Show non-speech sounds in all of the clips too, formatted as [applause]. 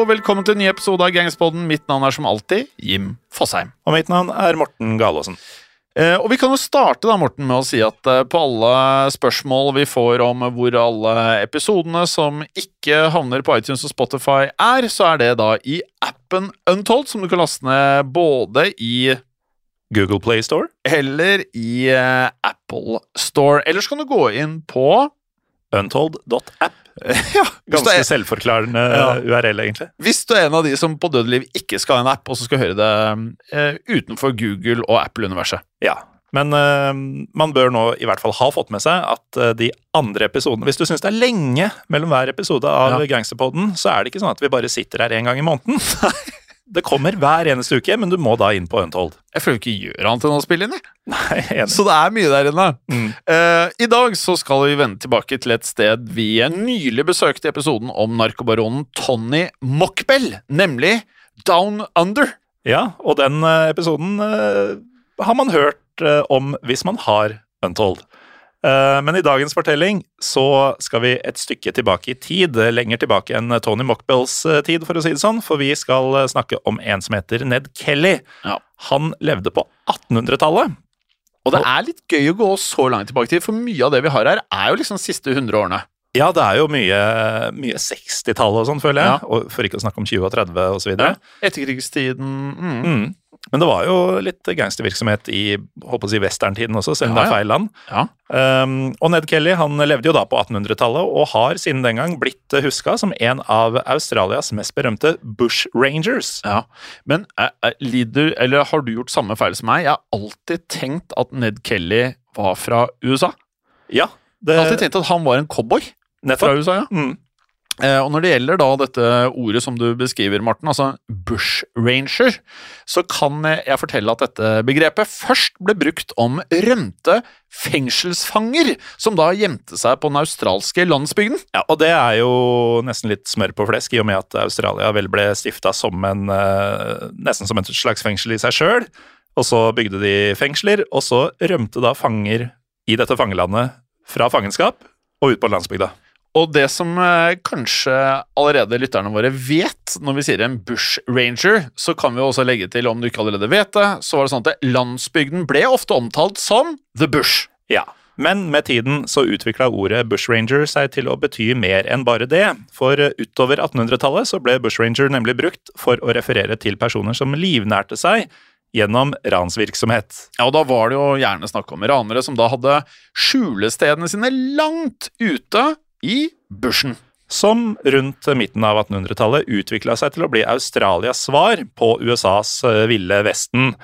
Og velkommen til en ny episode av Gangspodden. Mitt navn er som alltid Jim Fosheim. Og mitt navn er Morten Galaasen. Eh, og Vi kan jo starte da, Morten, med å si at eh, på alle spørsmål vi får om hvor alle episodene som ikke havner på iTunes og Spotify er, så er det da i appen Untold, som du kan laste ned både i Google Play Store. eller i eh, Apple Store. Ellers kan du gå inn på Untold.app. [laughs] ja, Ganske er, selvforklarende Ja. URL, egentlig. hvis du er en av de som på dødelig liv ikke skal ha en app, og så skal høre det uh, utenfor Google og Apple-universet. Ja. Men uh, man bør nå i hvert fall ha fått med seg at uh, de andre episodene Hvis du syns det er lenge mellom hver episode av Ja. Gangsterpodden, så er det ikke sånn at vi bare sitter her en gang i måneden. [laughs] det kommer hver eneste uke, men du må da inn på Untold. Jeg føler ikke gjør annet enn å spille inn, [laughs] jeg. Nei, enig. Så det er mye der inne. Mm. Uh, I dag så skal vi vende tilbake til et sted vi nylig besøkte i episoden om narkobaronen Tony Mockbell, nemlig Down Under. Ja, og den eh, episoden uh, har man hørt uh, om hvis man har Untold. Eh, men i dagens fortelling så skal vi et stykke tilbake i tid, lenger tilbake enn Tony Mockbells eh, tid, for å si det sånn, for vi skal eh, snakke om en som heter Ned Kelly. Ja. Han levde på 1800-tallet. Og det er litt gøy å gå så langt tilbake til, for mye av det vi har her, er jo liksom de siste 100 årene. Ja, det er jo mye, mye 60-tallet og sånn, føler jeg. Ja. Og for ikke å snakke om 20 og 30 og så videre. Etterkrigstiden mm. Mm. Men det var jo litt gangstervirksomhet i håper å si westerntiden også, selv om Ja, det er feil land. Ja. Um, og Ned Kelly han levde jo da på 1800-tallet og har siden den gang blitt huska som en av Australias mest berømte bush rangers. Ja, Men er, er, lider, eller har du gjort samme feil som meg? Jeg har alltid tenkt at Ned Kelly var fra USA. Ja, Jeg har alltid tenkt at han var en cowboy fra. USA, ja. Mm. Eh, og når det gjelder da dette ordet som du beskriver, Morten, altså bushranger, så kan jeg fortelle at dette begrepet først ble brukt om rømte fengselsfanger som da gjemte seg på den australske landsbygden. Ja, og det er jo nesten litt smør på flesk, i og med at Australia vel ble stifta som en eh, nesten som et slags fengsel i seg sjøl. Og så bygde de fengsler, og så rømte da fanger i dette fangelandet fra fangenskap og ut på landsbygda. Og det som eh, kanskje allerede lytterne våre vet når vi sier en bushranger, så kan vi også legge til, om du ikke allerede vet det, så var det sånn at landsbygden ble ofte omtalt som the bush. Ja, men med tiden så utvikla ordet bushranger seg til å bety mer enn bare det. For utover 1800-tallet så ble bushranger nemlig brukt for å referere til personer som livnærte seg gjennom ransvirksomhet. Ja, og da var det jo gjerne snakk om ranere som da hadde skjulestedene sine langt ute i bushen. Som rundt midten av 1800-tallet utvikla seg til å bli Australias svar på USAs eh, ville vesten.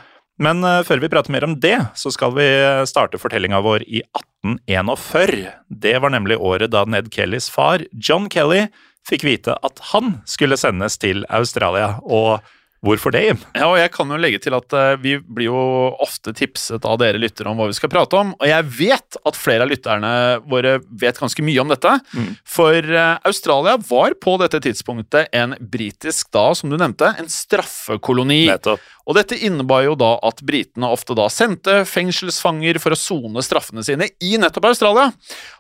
Men eh, før vi prater mer om det, så skal vi starte fortellinga vår i 1841. Det var nemlig året da Ned Kellys far, John Kelly, fikk vite at han skulle sendes til Australia. Og hvorfor det, Jim? Ja, og jeg kan jo legge til at eh, vi blir jo ofte tipset av dere lyttere om hva vi skal prate om, og jeg vet at flere av lytterne våre vet ganske mye om dette, Mm. for eh, Australia var på dette tidspunktet en britisk, da, som du nevnte, en straffekoloni. Nettopp. Og dette innebar jo da at britene ofte da sendte fengselsfanger for å sone straffene sine i nettopp Australia.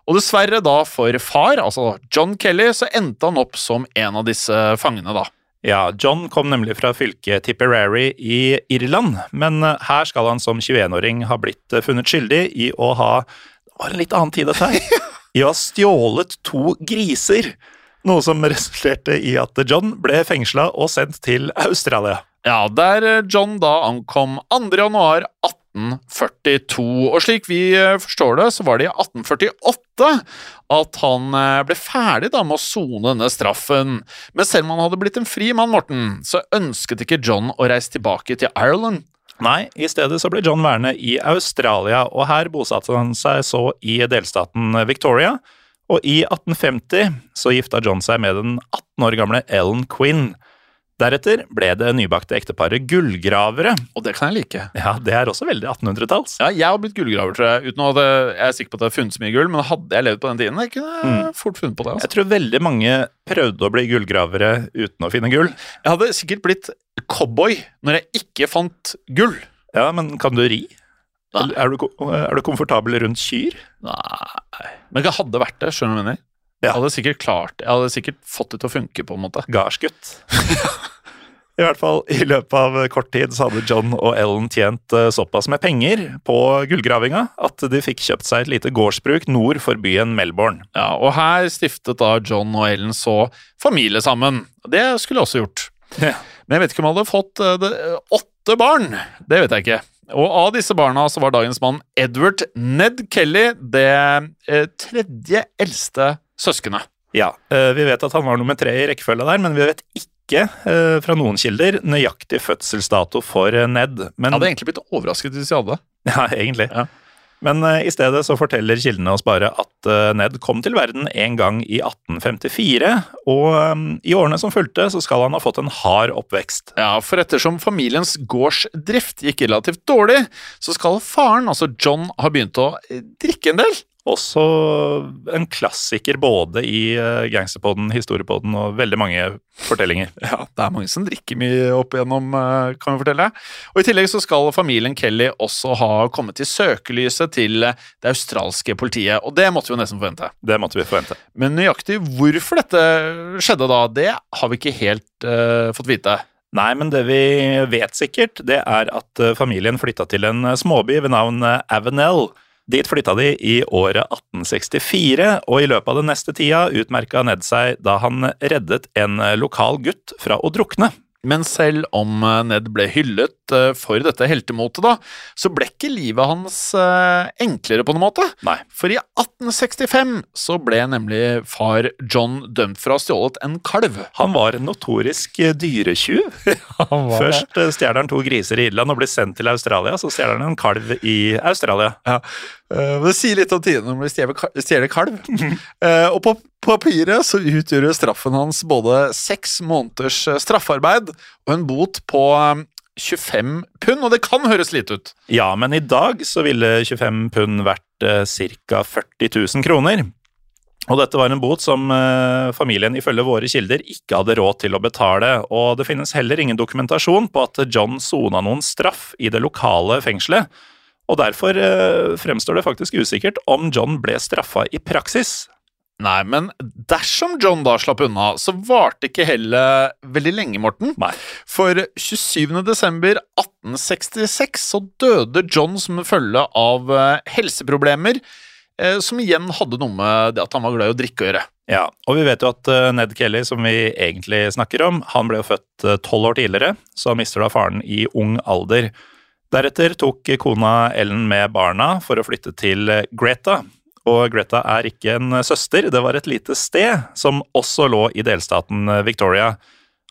Og dessverre da for far, altså John Kelly, så endte han opp som en av disse fangene, da. Ja, John kom nemlig fra fylket Tipperary i Irland, men eh, her skal han som 21-åring ha blitt eh, funnet skyldig i å ha Det var en litt annen tid, dette her. [laughs] I å ha stjålet to griser. Noe som resulterte i at John ble fengsla og sendt til Australia. Ja, der eh, John da ankom 2. januar 1842. Og slik vi eh, forstår det, så var det i 1848 at han eh, ble ferdig da med å sone denne straffen. Men selv om han hadde blitt en fri mann, Morten, så ønsket ikke John å reise tilbake til Ireland. Nei, i stedet så ble John værende i Australia, og her bosatte han seg så i delstaten Victoria. Og i 1850 så gifta John seg med den 18 år gamle Ellen Quinn. Deretter ble det nybakte ekteparet gullgravere. Og det kan jeg like. Ja, det er også veldig 1800-talls. Ja, jeg har blitt gullgraver, tror jeg. Uten at jeg jeg er sikker på at det har funnet så mye gull, men hadde jeg levd på den tiden, jeg kunne jeg fort funnet på det. altså. Jeg tror veldig mange prøvde å bli gullgravere uten å finne gull. Jeg hadde sikkert blitt cowboy når jeg ikke fant gull. Ja, men kan du ri? Er du, er du komfortabel rundt kyr? Nei Men det hadde vært det, skjønner du hva jeg mener? Jeg hadde sikkert klart Jeg hadde sikkert fått det til å funke, på en måte. Gardsgutt. [laughs] I hvert fall, I løpet av kort tid så hadde John og Ellen tjent eh, såpass med penger på gullgravinga at de fikk kjøpt seg et lite gårdsbruk nord for byen Melbourne. Ja, Og her stiftet da John og Ellen så familie sammen. Det skulle jeg også gjort. Ja. Men jeg vet ikke om jeg hadde fått eh, det, åtte barn. Det vet jeg ikke. Og av disse barna så var dagens mann Edward Ned Kelly det eh, tredje eldste søskenet. Ja, eh, Vi vet at han var nummer tre i rekkefølga der, men vi vet ikke eh, fra noen kilder nøyaktig fødselsdato for eh, Ned. Men, Jeg hadde egentlig blitt overrasket hvis de hadde. [laughs] Ja, egentlig. Ja. Men i stedet så forteller kildene oss bare at Ned kom til verden en gang i 1854, og i årene som fulgte så skal han ha fått en hard oppvekst. Ja, for ettersom familiens gårdsdrift gikk relativt dårlig, så skal faren, altså John, ha begynt å drikke en del. Også en klassiker både i uh, Gangsterpodden, Historiepodden og veldig mange fortellinger. [laughs] Ja, det er mange som drikker mye opp igjennom, eh, kan vi fortelle. Og I tillegg så skal familien Kelly også ha kommet til søkelyset til eh, det australske politiet, og det måtte vi jo nesten forvente. Det måtte vi forvente. Men nøyaktig hvorfor dette skjedde da, det har vi ikke helt uh, fått vite. Nei, men det vi vet sikkert, det er at eh, familien flytta til en eh, småby ved navn eh, Avenel. Dit flytta de i året 1864, og i løpet av den neste tida utmerka Ned seg da han reddet en lokal gutt fra å drukne. Men selv om eh, Ned ble hyllet eh, for dette heltemotet, da, så ble ikke livet hans eh, enklere på noen måte. Nei. For i 1865 så ble nemlig far John dømt for å ha stjålet en kalv. Han var en notorisk dyretjuv. [laughs] Først stjeler han to griser i Irland og blir sendt til Australia, så stjeler han en kalv i Australia. Ja. Eh, det sier litt om tidene når man stjeler kalv. Uh, og på papiret så utgjør straffen hans både seks måneders eh, straffarbeid og en bot på eh, 25 pund, og det kan høres lite ut. Ja, men i dag så ville 25 pund vært uh, ca. 40 000 kroner. Og dette var en bot som familien ifølge våre kilder ikke hadde råd til å betale, og det finnes heller ingen dokumentasjon på at John sona noen straff i det lokale fengselet, og derfor eh, fremstår det faktisk usikkert om John ble straffa i praksis. Nei, men dersom John da slapp unna, så varte ikke hellet veldig lenge, Morten. Nei. For 27. desember 1866 så døde John som følge av eh, helseproblemer, eh, som igjen hadde noe med det at han var glad i å drikke å gjøre. Ja, og vi vet jo at Ned Kelly, som vi egentlig snakker om, han ble jo født tolv år tidligere, så han mister da faren i ung alder. Deretter tok kona Ellen med barna for å flytte til Greta. Og Greta er ikke en søster, det var et lite sted som også lå i delstaten Victoria.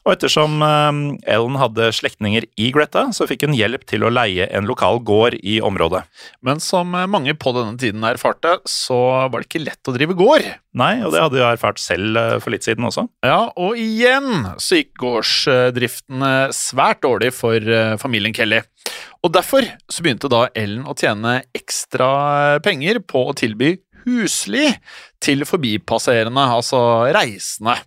Og ettersom eh, Ellen hadde slektninger i Greta, så fikk hun hjelp til å leie en lokal gård i området. Men som eh, mange på denne tiden erfarte, så var det ikke lett å drive gård. Nei, og det hadde jeg erfart selv eh, for litt siden også. Ja, og igjen så gikk gårdsdriften eh, svært dårlig for familien Kelly. Og derfor så begynte da Ellen å tjene ekstra penger på å tilby husly til forbipasserende, altså reisende.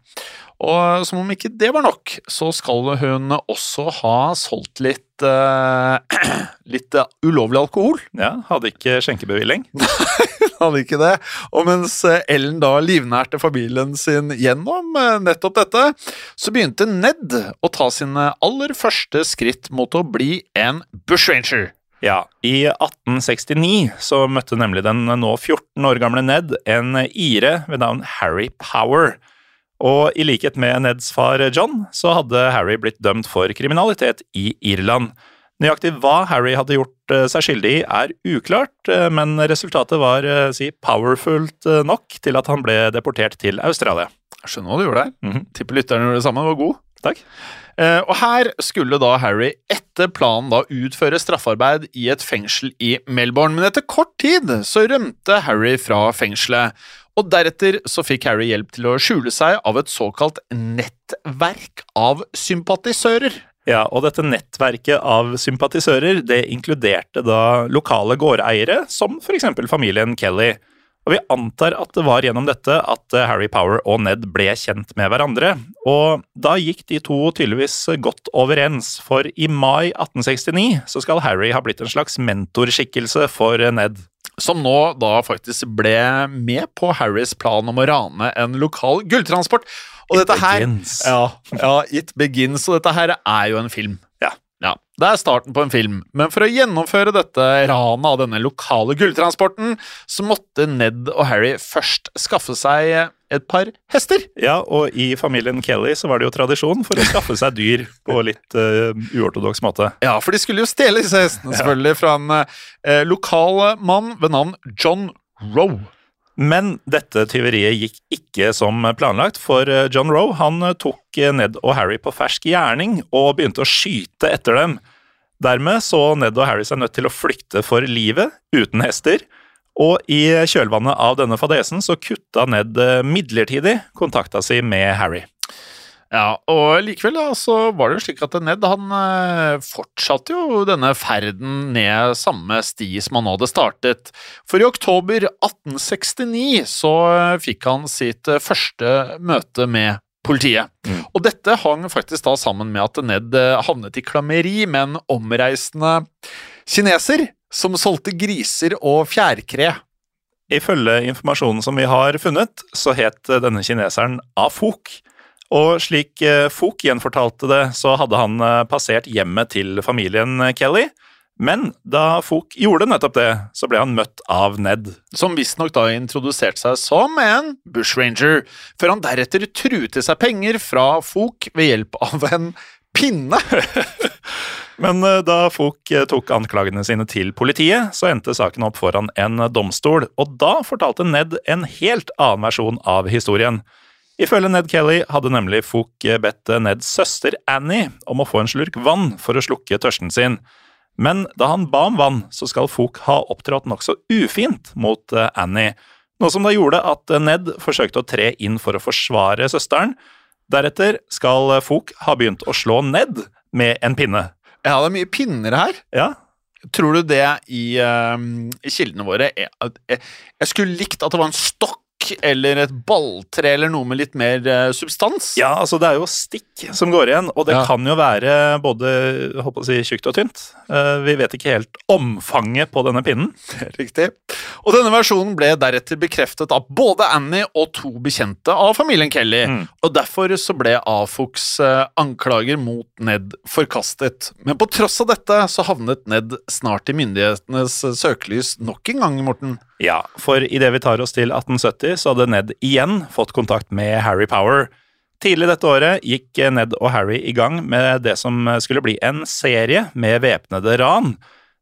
Og som om ikke det var nok, så skal hun også ha solgt litt eh, [clears throat] litt eh, ulovlig alkohol. Ja, Hadde ikke skjenkebevilling. [laughs] hadde ikke det. Og mens eh, Ellen da livnærte familien sin gjennom nettopp dette, så begynte Ned å ta sine aller første skritt mot å bli en bushranger. Ja, I 1869 så møtte nemlig den nå 14 år gamle Ned en ire ved navn Harry Power. Og i likhet med Neds far John, så hadde Harry blitt dømt for kriminalitet i Irland. Nøyaktig hva Harry hadde gjort eh, seg skyldig i, er uklart, eh, men resultatet var eh, si, powerfult nok til at han ble deportert til Australia. Jeg skjønner hva du gjorde der. Mhm. Tipper lytterne gjorde det samme. Var god. Takk. Eh, og her skulle da Harry etter planen da utføre straffarbeid i et fengsel i Melbourne, men etter kort tid så rømte Harry fra fengselet. Og deretter så fikk Harry hjelp til å skjule seg av et såkalt nettverk av sympatisører. Ja, og dette nettverket av sympatisører det inkluderte da lokale gårdeiere, som eksempel familien Kelly. Og vi antar at det var gjennom dette at eh, Harry Power og Ned ble kjent med hverandre. Og da gikk de to tydeligvis godt overens, for i mai 1869 så skal Harry ha blitt en slags mentorskikkelse for eh, Ned. Som nå da faktisk ble med på Harrys plan om å rane en lokal gulltransport. Og It dette her begins. Ja, ja, It Begins, og dette her er jo en film. Ja. Ja, Det er starten på en film, men for å gjennomføre dette ranet av denne lokale gulltransporten, så måtte Ned og Harry først skaffe seg et par hester. Ja, og i familien Kelly så var det jo tradisjon for å skaffe seg dyr på litt uh, uortodoks måte. Ja, for de skulle jo stjele disse hestene, selvfølgelig, fra en uh, lokal mann ved navn John Roe. Men dette tyveriet gikk ikke som planlagt, for eh, John Roe han tok Ned og Harry på fersk gjerning og begynte å skyte etter dem. Dermed så Ned og Harry seg nødt til å flykte for livet, uten hester. Og i kjølvannet av denne fadesen så kutta Ned eh, midlertidig kontakta si med Harry. Ja, og likevel da, så var det jo slik at Ned han eh, fortsatte jo denne ferden ned samme sti som han hadde startet. For i oktober 1869 så eh, fikk han sitt første møte med politiet. Mm. Og dette hang faktisk da sammen med at Ned havnet i klammeri med en omreisende kineser som solgte griser og fjærkre. Ifølge informasjonen som vi har funnet, så het denne kineseren Afok. Og slik eh, Fok gjenfortalte det, så hadde han eh, passert hjemmet til familien eh, Kelly. Men da Fok gjorde nettopp det, så ble han møtt av Ned. som visstnok da introduserte seg som en bushranger, før han deretter truet til seg penger fra Fok ved hjelp av en pinne. [laughs] Men eh, da Fok eh, tok anklagene sine til politiet, så endte saken opp foran en domstol, og da fortalte Ned en helt annen versjon av historien. Ifølge Ned Kelly hadde nemlig Fok bedt Neds søster Annie om å få en slurk vann for å slukke tørsten sin. Men da han ba om vann, så skal Fok ha opptrådt nokså ufint mot eh, Annie, noe som da gjorde at eh, Ned forsøkte å tre inn for å forsvare søsteren. Deretter skal Fok ha begynt å slå Ned med en pinne. Ja, det er mye pinner her. Ja, Tror du det i, uh, i kildene våre er, jeg, jeg skulle likt at det var en stokk eller et balltre eller noe med litt mer eh, substans? Ja, altså det er jo stikk som går igjen, og det Ja. kan jo være både håper å si, tjukt og tynt. Eh, vi vet ikke helt omfanget på denne pinnen. [laughs] Riktig. Og denne versjonen ble deretter bekreftet av både Annie og to bekjente av familien Kelly, Mm. og derfor så ble Afoks eh, anklager mot Ned forkastet. Men på tross av dette så havnet Ned snart i myndighetenes søkelys nok en gang, Morten. Ja, for idet vi tar oss til 1870, så hadde Ned igjen fått kontakt med Harry Power. Tidlig dette året gikk Ned og Harry i gang med det som skulle bli en serie med væpnede ran.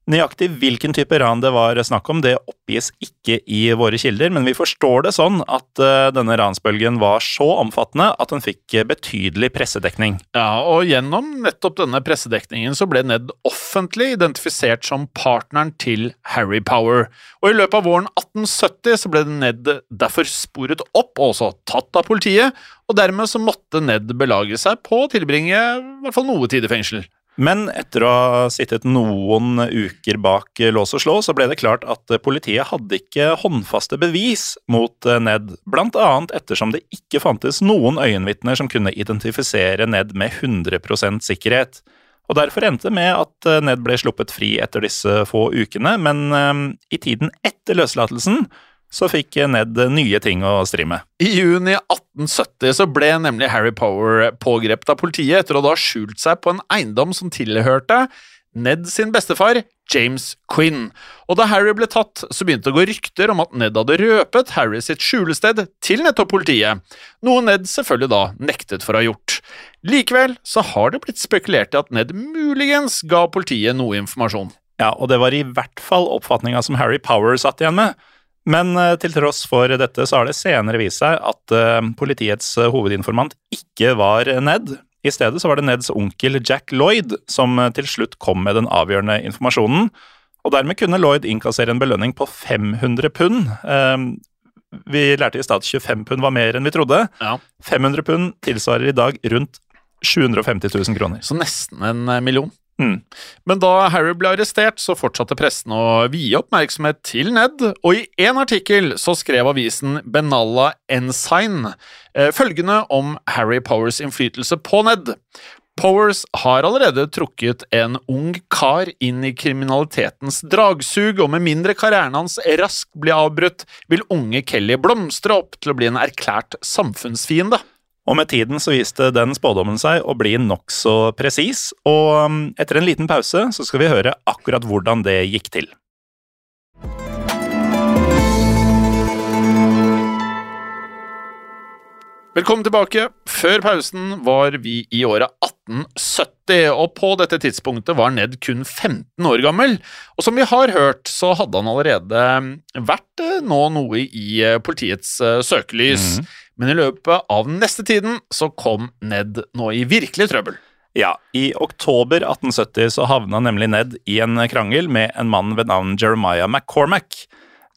Nøyaktig hvilken type ran det var snakk om, det oppgis ikke i våre kilder, men vi forstår det sånn at eh, denne ransbølgen var så omfattende at den fikk betydelig pressedekning. Ja, og gjennom nettopp denne pressedekningen så ble Ned offentlig identifisert som partneren til Harry Power. Og i løpet av våren 1870 så ble Ned derfor sporet opp og også tatt av politiet, og dermed så måtte Ned belage seg på å tilbringe i hvert fall noe tid i fengsel. Men etter å ha sittet noen uker bak lås og slå, så ble det klart at politiet hadde ikke håndfaste bevis mot Ned, blant annet ettersom det ikke fantes noen øyenvitner som kunne identifisere Ned med 100 sikkerhet. Og Derfor endte det med at Ned ble sluppet fri etter disse få ukene, men eh, i tiden etter løslatelsen så fikk Ned nye ting å stri med. I juni 1870 så ble nemlig Harry Power pågrepet av politiet etter å da ha skjult seg på en eiendom som tilhørte Ned sin bestefar, James Quinn. Og da Harry ble tatt, så begynte det å gå rykter om at Ned hadde røpet Harry sitt skjulested til nettopp politiet, noe Ned selvfølgelig da nektet for å ha gjort. Likevel så har det blitt spekulert i at Ned muligens ga politiet noe informasjon. Ja, og det var i hvert fall oppfatninga som Harry Power satt igjen med. Men eh, til tross for dette så har det senere vist seg at eh, politiets eh, hovedinformant ikke var Ned. I stedet så var det Neds onkel Jack Lloyd som til slutt kom med den avgjørende informasjonen. Og dermed kunne Lloyd innkassere en belønning på 500 pund. Vi lærte i stad at 25 pund var mer enn vi trodde. Ja. 500 pund tilsvarer i dag rundt 750 000 kroner. Så nesten en million. Mm. Men da Harry ble arrestert, så fortsatte pressen å vie oppmerksomhet til Ned, og i en artikkel så skrev avisen Benalla Ensign eh, følgende om Harry Powers innflytelse på Ned. Powers har allerede trukket en ung kar inn i kriminalitetens dragsug, og med mindre karrieren hans raskt blir avbrutt, vil unge Kelly blomstre opp til å bli en erklært samfunnsfiende. Og med tiden så viste den spådommen seg å bli nokså presis, og um, etter en liten pause så skal vi høre akkurat hvordan det gikk til. Velkommen tilbake. Før pausen var vi i året 1870, og på dette tidspunktet var Ned kun 15 år gammel. Og som vi har hørt, så hadde han allerede vært eh, nå noe i eh, politiets uh, søkelys. Mm. Men i løpet av neste tiden så kom Ned nå i virkelig trøbbel. Ja, i oktober 1870 så havna nemlig Ned i en krangel med en mann ved navn Jeremiah McCormack.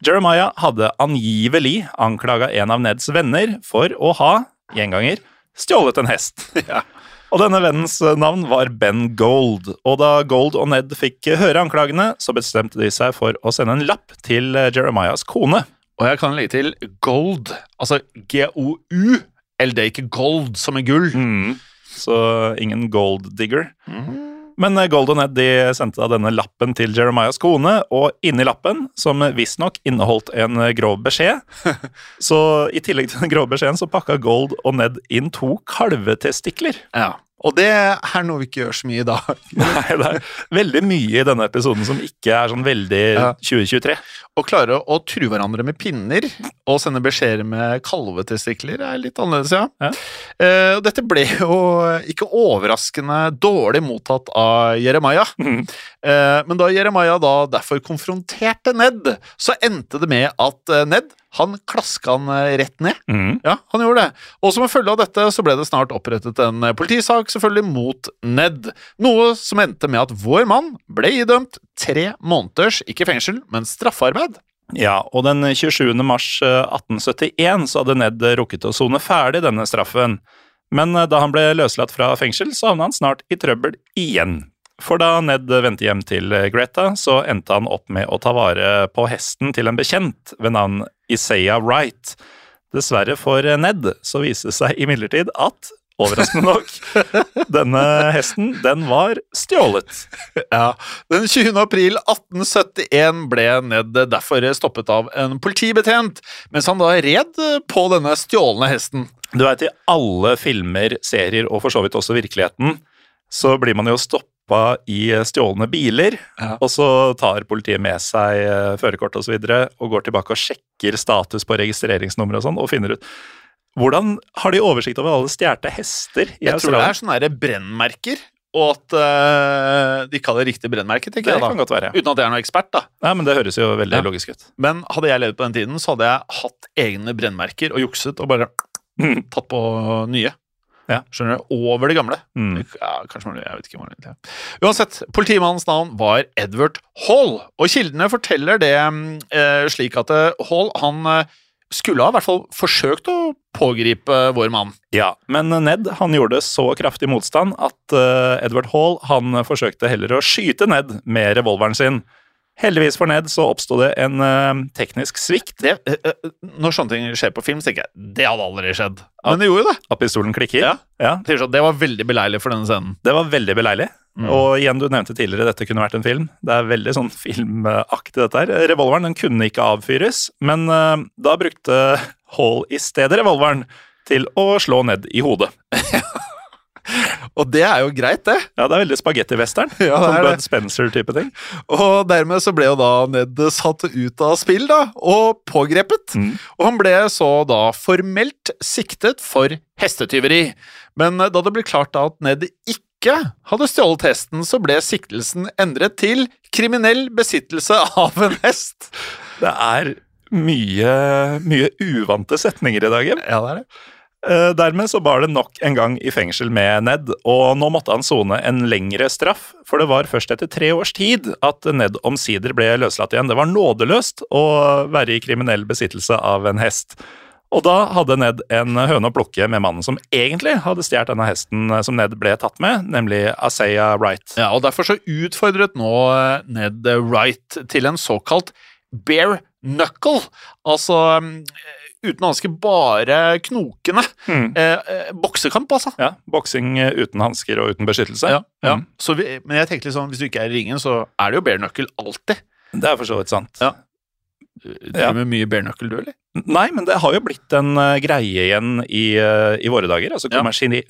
Jeremiah hadde angivelig anklaga en av Neds venner for å ha, gjenganger, stjålet en hest. [laughs] ja. Og denne vennens navn var Ben Gold, og da Gold og Ned fikk høre anklagene, så bestemte de seg for å sende en lapp til Jeremiahs kone. Og jeg kan legge til Gold, altså G-O-U, eller det er ikke Gold som i gull. Mm. Så ingen gold digger. Mm. Men Gold Golden Ed de sendte da denne lappen til Jeremiahs kone, og inni lappen, som visstnok inneholdt en eh, grov beskjed [laughs] Så i tillegg til den grove beskjeden så pakka Gold og Ned inn to kalvetestikler. Ja. Og det er noe vi ikke gjør så mye i dag. [laughs] Nei, det er veldig mye i denne episoden som ikke er sånn veldig ja. 2023. Å klare å true hverandre med pinner og sende beskjeder med kalvetestikler er litt annerledes, ja. ja. Uh, dette ble jo ikke overraskende dårlig mottatt av Jeremiah. Mm. Uh, men da Jeremiah da derfor konfronterte Ned, så endte det med at uh, Ned han klaska han eh, rett ned. Mm. Ja, han gjorde det. Og som en følge av dette så ble det snart opprettet en eh, politisak, selvfølgelig mot Ned. Noe som endte med at vår mann ble idømt tre måneders, ikke fengsel, men straffarbeid. Ja, og den 27. mars 1871 eh, så hadde Ned rukket å sone ferdig denne straffen. Men da han ble løslatt fra fengsel, så havna han snart i trøbbel igjen. For da Ned vendte hjem til Greta, så endte han opp med å ta vare på hesten til en bekjent ved navn Isaiah Wright. Dessverre for Ned så viste det seg imidlertid at Overraskende nok. [laughs] Denne hesten, den var stjålet. Ja. Den 20. april 1871 ble Ned derfor stoppet av en politibetjent, mens han da red på denne stjålne hesten. Du veit, i alle filmer, serier og for så vidt også virkeligheten, så blir man jo stoppet stoppa i stjålne biler. Ja. Og så tar politiet med seg uh, førerkort osv. Og, så videre, og går tilbake og sjekker status på registreringsnummer og sånn, og finner ut hvordan Har de oversikt over alle stjålne hester i Jeg Australien? tror det er sånne brennmerker. Og at uh, de kaller hadde riktig brennmerke, tenker det jeg da. Kan godt være. ja. Uten at jeg er noen ekspert, da. Nei, men Det høres jo veldig ja. logisk ut. Men hadde jeg levd på den tiden, så hadde jeg hatt egne brennmerker og jukset og bare mm. [laughs] tatt på nye. Ja. Skjønner du? Over det gamle. Mm. Ja, kanskje man, jeg vet ikke hvor Uansett, politimannens navn var Edward Hall, og kildene forteller det eh, slik at eh, Hall han eh, skulle ha i hvert fall forsøkt å pågripe vår mann. Ja, men Ned han gjorde så kraftig motstand at uh, Edward Hall han forsøkte heller å skyte Ned med revolveren sin. Heldigvis for Ned så oppsto det en uh, teknisk svikt. Det, uh, når sånne ting skjer på film, så tenker jeg det hadde aldri skjedd. Men det gjorde jo det. At pistolen klikker? Ja. ja. Det var veldig beleilig for denne scenen. Det var veldig beleilig. Mm. Og igjen, du nevnte tidligere dette kunne vært en film. Det er veldig sånn filmaktig, dette her. Revolveren den kunne ikke avfyres, men uh, da brukte Hall i stedet revolveren til å slå Ned i hodet. [laughs] Og det er jo greit, det. Ja, det er veldig spagetti-western. Ja, sånn Bud Spencer-type ting. Og dermed så ble jo da Ned satt ut av spill, da, og pågrepet. Mm. Og han ble så da formelt siktet for hestetyveri. Men da det ble klart da at Ned ikke hadde stjålet hesten, så ble siktelsen endret til kriminell besittelse av en hest. Det er mye, mye uvante setninger i dag, Ja, det er det. Eh, dermed så bar det nok en gang i fengsel med Ned, og nå måtte han sone en lengre straff, for det var først etter tre års tid at Ned omsider ble løslatt igjen. Det var nådeløst å være i kriminell besittelse av en hest. Og da hadde Ned en høne å plukke med mannen som egentlig hadde stjålet denne hesten som Ned ble tatt med, nemlig Asaya Wright. Ja, og Derfor så utfordret nå Ned Wright til en såkalt bare knuckle, altså uten hansker, bare knokene. Mm. Eh, eh, boksekamp, altså. Ja, Boksing eh, uten hansker og uten beskyttelse. Ja, ja. Mm. Så vi, men jeg tenkte liksom, hvis du ikke er i ringen, så er det jo bare knuckle alltid. Det er for så vidt sant. Ja. Driver med mye bare knuckle, du, eller? Nei, men det har jo blitt en uh, greie igjen i, uh, i våre dager. Altså Ja.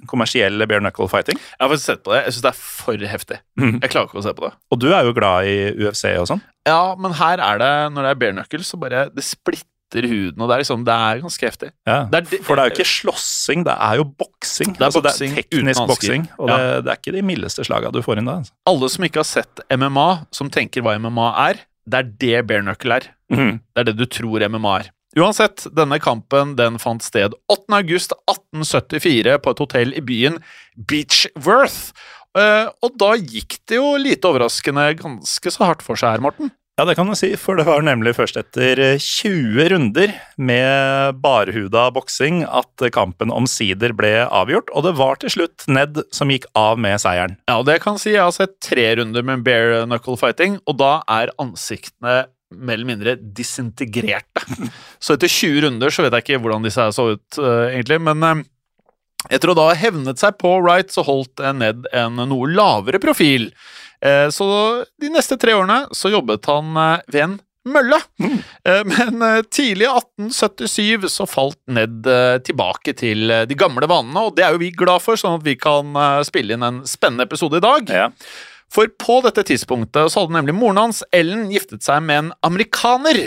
kommersiell bare knuckle fighting. Jeg har faktisk sett på det. Jeg syns det er for heftig. Mm. Jeg klarer ikke å se på det. Og du er jo glad i UFC og sånn. Ja, men her er det, når det er bare knuckle, så bare Det splitter huden, og det er liksom Det er ganske heftig. Ja. Det er det- For det er jo ikke slåssing, det er jo boksing. Det er altså, boksing det er teknisk boksing, og det, det er ikke de mildeste slaga du får inn da. Altså. Alle som ikke har sett MMA, som tenker hva MMA er, det er det bare knuckle er. Mhm. Det er det du tror MMA er. Uansett, denne kampen den fant sted 8. august 1874 på et hotell i byen Beechworth. Uh, og da gikk det jo lite overraskende ganske så hardt for seg her, Morten. Ja, det kan du si, for det var nemlig først etter eh, 20 runder med barhuda boksing at kampen omsider ble avgjort, og det var til slutt Ned som gikk av med seieren. Ja, og det kan si. Jeg har sett tre runder med bare knuckle fighting, og da er ansiktene mer eller mindre disintegrerte. [laughs] Så etter 20 runder så vet jeg ikke hvordan disse her så ut, uh, egentlig, men uh, etter å da ha hevnet seg på Wright, så holdt eh, Ned en noe lavere profil. Eh, Så de neste tre årene så jobbet han eh, ved en mølle. Mm. Men eh, tidlig i 1877 så falt Ned tilbake til de gamle vanene, og det er jo vi glad for, sånn at vi kan spille inn en spennende episode i dag. Ja. For på dette tidspunktet så hadde nemlig moren hans, Ellen, giftet seg med en amerikaner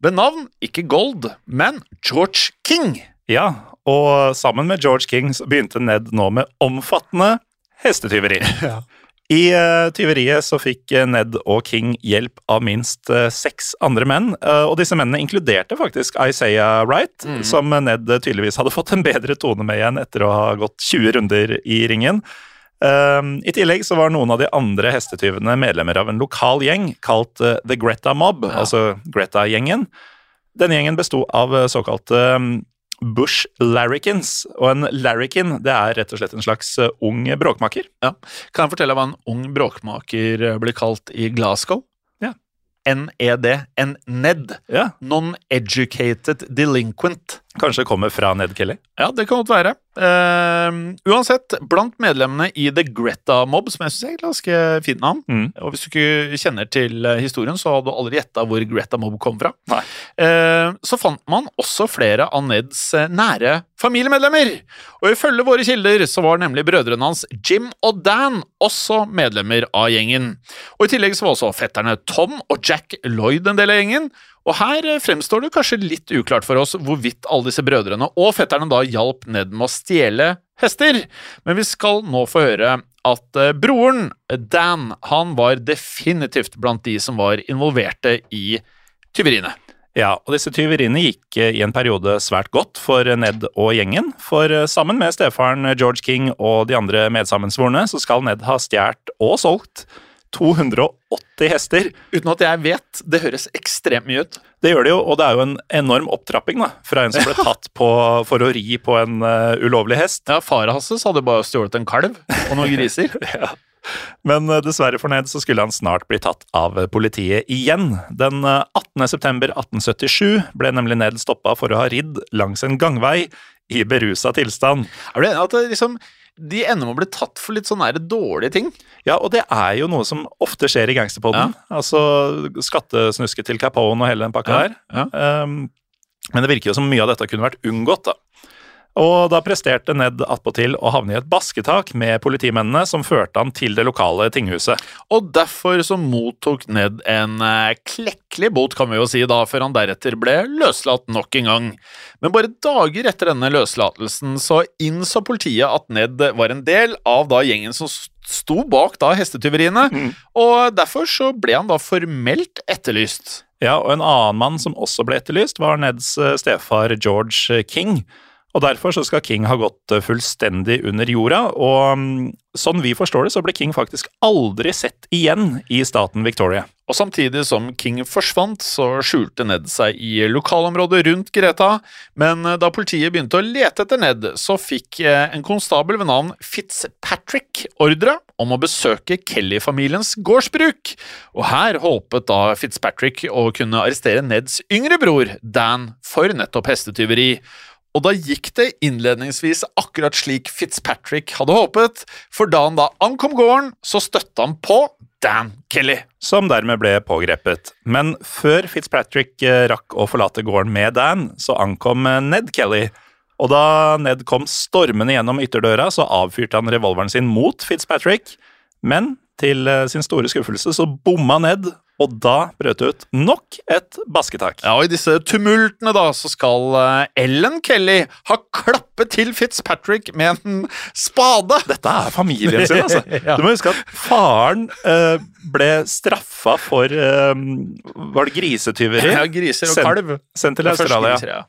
ved navn ikke Gold, men George King. ja, og sammen med George King så begynte Ned nå med omfattende hestetyveri. [laughs] I eh, tyveriet så fikk eh, Ned og King hjelp av minst eh, seks andre menn, og disse mennene inkluderte faktisk Isaiah Wright, mm. som Ned tydeligvis hadde fått en bedre tone med igjen etter å ha gått 20 runder i ringen. I tillegg så var noen av de andre hestetyvene medlemmer av en lokal gjeng kalt The Greta Mob, Ja. altså Greta-gjengen. Denne gjengen besto av såkalte mm, Bush Larrikins, og en larrikin det er rett og slett en slags eh, ung bråkmaker. Kan jeg fortelle hva en ung bråkmaker blir kalt i Glasgow? Ja. NED. En NED. Ja, Non-educated delinquent. Kanskje kommer fra Ned Kelly. Ja, det kan godt være. Uh, uansett, blant medlemmene i The Greta Mob, som jeg syns er et ganske fint navn Mm. Og hvis du ikke kjenner til eh, historien, så hadde du aldri gjetta hvor Greta Mob kom fra. Eh, så fant man også flere av Neds eh, nære familiemedlemmer. Og ifølge våre kilder så var nemlig brødrene hans Jim og Dan også medlemmer av gjengen. Og i tillegg så var også fetterne Tom og Jack Lloyd en del av gjengen. Og her eh, fremstår det kanskje litt uklart for oss hvorvidt alle disse brødrene og fetterne da hjalp Ned med å stjele hester. Men vi skal nå få høre at eh, broren, Dan, han var definitivt blant de som var involverte i tyveriene. Ja, og disse tyveriene gikk eh, i en periode svært godt for Ned og gjengen. For sammen med stefaren George King og de andre medsammensvorne, så skal Ned ha stjålet og solgt 280 hester. Uten at jeg vet. Det høres ekstremt mye ut. Det gjør det jo, og det er jo en enorm opptrapping da, fra en som ble tatt på, for å ri på en uh, ulovlig hest. Ja, Faren hans hadde bare stjålet en kalv og noen griser. [laughs] Ja. Men eh, dessverre for Ned så skulle han snart bli tatt av eh, politiet igjen. Den eh, 18. september 1877 ble nemlig Ned stoppa for å ha ridd langs en gangvei i berusa tilstand. Er du enig at liksom, de ender med å bli tatt for litt sånne her dårlige ting? Ja, og det er jo noe som ofte skjer i gangsterpodden. Altså skattesnusket til Capone og hele den pakka her. ja. Um, men det virker jo som mye av dette kunne vært unngått, da. Og da presterte Ned attpåtil å havne i et basketak med politimennene som førte han til det lokale tinghuset. Og derfor så mottok Ned en eh, klekkelig bot, kan vi jo si da, før han deretter ble løslatt nok en gang. Men bare dager etter denne løslatelsen så innså politiet at Ned var en del av da gjengen som sto bak da hestetyveriene, Mm. og derfor så ble han da formelt etterlyst. Ja, og en annen mann som også ble etterlyst, var Neds eh, stefar George King. Og derfor så skal King ha gått eh, fullstendig under jorda, og mm, sånn vi forstår det, så ble King faktisk aldri sett igjen i staten Victoria. Og samtidig som King forsvant, så skjulte Ned seg i lokalområdet rundt Greta, men da politiet begynte å lete etter Ned, så fikk eh, en konstabel ved navn Fitzpatrick ordre om å besøke Kelly-familiens gårdsbruk, og her håpet da Fitzpatrick å kunne arrestere Neds yngre bror, Dan, for nettopp hestetyveri. Og da gikk det innledningsvis akkurat slik Fitzpatrick hadde håpet, for da han da ankom gården, så støtte han på Dan Kelly. Som dermed ble pågrepet. Men før Fitzpatrick eh, rakk å forlate gården med Dan, så ankom eh, Ned Kelly. Og da Ned kom stormende gjennom ytterdøra, så avfyrte han revolveren sin mot Fitzpatrick. Men til eh, sin store skuffelse så bomma Ned, og da brøt det ut nok et basketak. Ja, og I disse tumultene da, så skal eh, Ellen Kelly ha klappet til Fitzpatrick med en [laughs] spade. Dette er familien sin, altså. [laughs] Ja. Du må huske at faren eh, ble straffa for eh, Var det grisetyveri? Ja, griser og kalv. Sendt til Australia. griser, ja.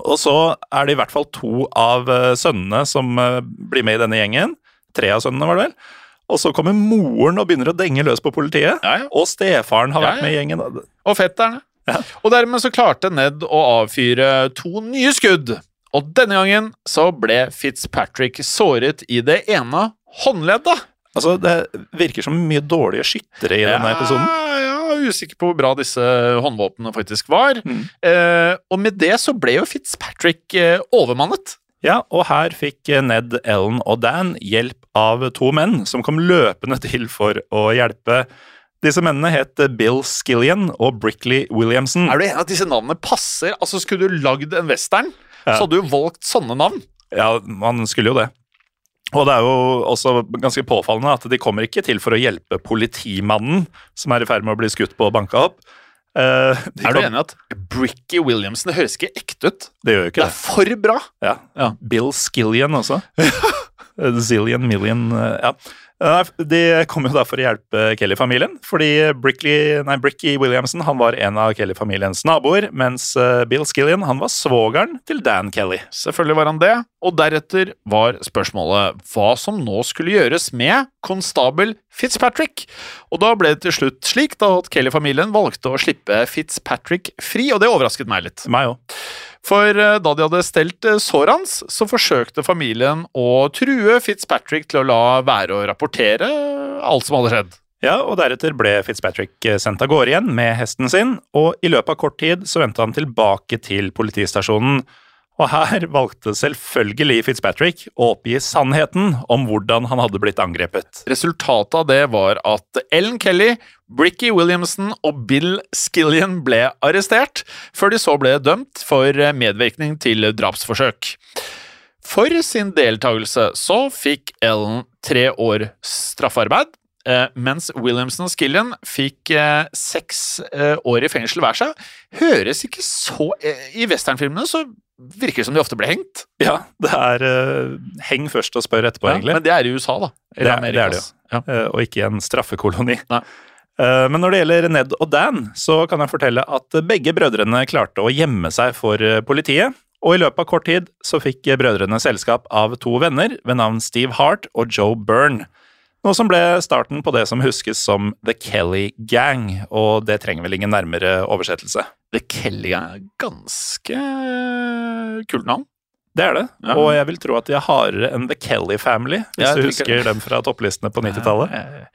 Og så er det i hvert fall to av eh, sønnene som eh, blir med i denne gjengen. Tre av sønnene, var det vel. Og så kommer moren og begynner å denge løs på politiet. Ja, ja. Og stefaren har vært med i gjengen. Og fetterne. Ja. Og dermed så klarte Ned å avfyre to nye skudd. Og denne gangen så ble Fitzpatrick såret i det ene håndleddet. Altså, Det virker som mye dårlige skyttere i denne episoden. Ja, er usikker på hvor bra disse håndvåpnene faktisk var. Mm. Eh, og med det så ble jo Fitzpatrick eh, overmannet. Ja, og her fikk Ned, Ellen og Dan hjelp av to menn som kom løpende til for å hjelpe. Disse mennene het Bill Skillian og Brickley Williamson. Er du enig at disse navnene passer? Altså Skulle du lagd en western, Ja. så hadde du valgt sånne navn. Ja, man skulle jo det. Og det er jo også ganske påfallende at de kommer ikke til for å hjelpe politimannen som er i ferd med å bli skutt på og banka opp. Eh, de Er du enig i at Bricky Williamson det høres ikke ekte ut? Det gjør jo Det Det er for bra! Ja. Ja. Bill Skillian også. [laughs] Eh, Zillion million eh, Ja. De kom jo da for å hjelpe Kelly-familien, fordi Brickley, nei, Bricky Williamson han var en av Kelly-familiens naboer, mens eh, Bill Skillian han var svogeren til Dan Kelly. Selvfølgelig var han det, og deretter var spørsmålet hva som nå skulle gjøres med konstabel Fitzpatrick. Og da ble det til slutt slik da at Kelly-familien valgte å slippe Fitzpatrick fri, og det overrasket meg litt. Meg òg. For eh, da de hadde stelt eh, såret hans, så forsøkte familien å true Fitzpatrick til å la være å rapportere alt som hadde skjedd. Ja, og deretter ble Fitzpatrick eh, sendt av gårde igjen med hesten sin, og i løpet av kort tid så vendte han tilbake til politistasjonen. Og her valgte selvfølgelig Fitzpatrick å oppgi sannheten om hvordan han hadde blitt angrepet. Resultatet av det var at Ellen Kelly, Bricky Williamson og Bill Skillian ble arrestert, før de så ble dømt for medvirkning til drapsforsøk. For sin deltakelse så fikk Ellen tre år straffarbeid, eh, mens Williamson og Skillian fikk eh, seks eh, år i fengsel hver seg. Høres ikke så I westernfilmene så virker som de ofte ble hengt. Ja, det er uh, heng først og spør etterpå, Ja, egentlig. men det er i USA, da. Det er- det er det, Amerikas. Ja. Uh, og ikke en straffekoloni. Nei. Eh, Men når det gjelder Ned og Dan, så kan jeg fortelle at begge brødrene klarte å gjemme seg for politiet. Og i løpet av kort tid så fikk brødrene selskap av to venner ved navn Steve Hart og Joe Byrne. Noe som ble starten på det som huskes som The Kelly Gang, og det trenger vel ingen nærmere oversettelse. The Kelly Gang er ganske kult navn. Det er det, Ja. og jeg vil tro at de er hardere enn The Kelly Family, hvis jeg du husker dem fra topplistene på 90-tallet. Eh,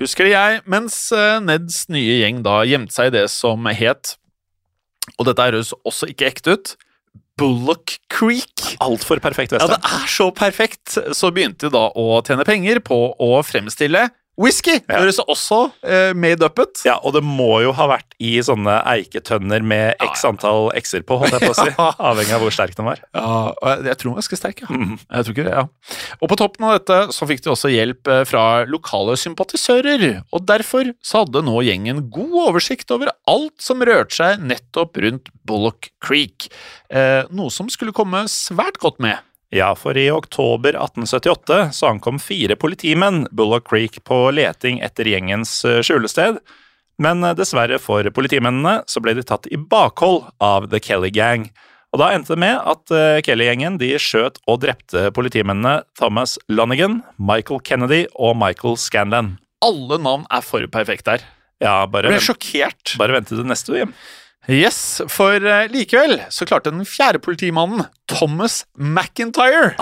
Husker det jeg, mens eh, Neds nye gjeng da gjemte seg i det som het Og dette høres også ikke ekte ut Bullock Creek. Altfor perfekt Ja, det er så perfekt! Så begynte de da å tjene penger på å fremstille whisky. Det Ja. høres også uh, made ut. Ja, og det må jo ha vært i sånne eiketønner med x antall x-er på, holdt jeg på å si. [laughs] Avhengig av hvor sterk den var. Ja, og jeg, jeg tror den var ganske sterk, ja. Mm. Jeg tror ikke det, ja. Og på toppen av dette så fikk de også hjelp eh, fra lokale sympatisører, og derfor så hadde nå gjengen god oversikt over alt som rørte seg nettopp rundt Bullock Creek, eh, noe som skulle komme svært godt med. Ja, for i oktober 1878 så ankom fire politimenn Bullock Creek på leting etter gjengens eh, skjulested. Men eh, dessverre for politimennene så ble de tatt i bakhold av The Kelly Gang. Og da endte det med at eh, Kelly-gjengen de skjøt og drepte politimennene Thomas Lonigan, Michael Kennedy og Michael Scanlan. Alle navn er for perfekte her. Ja, bare, Ble sjokkert. bare vent til neste hjem. Yes, for eh, likevel så klarte den fjerde politimannen, Thomas McIntyre,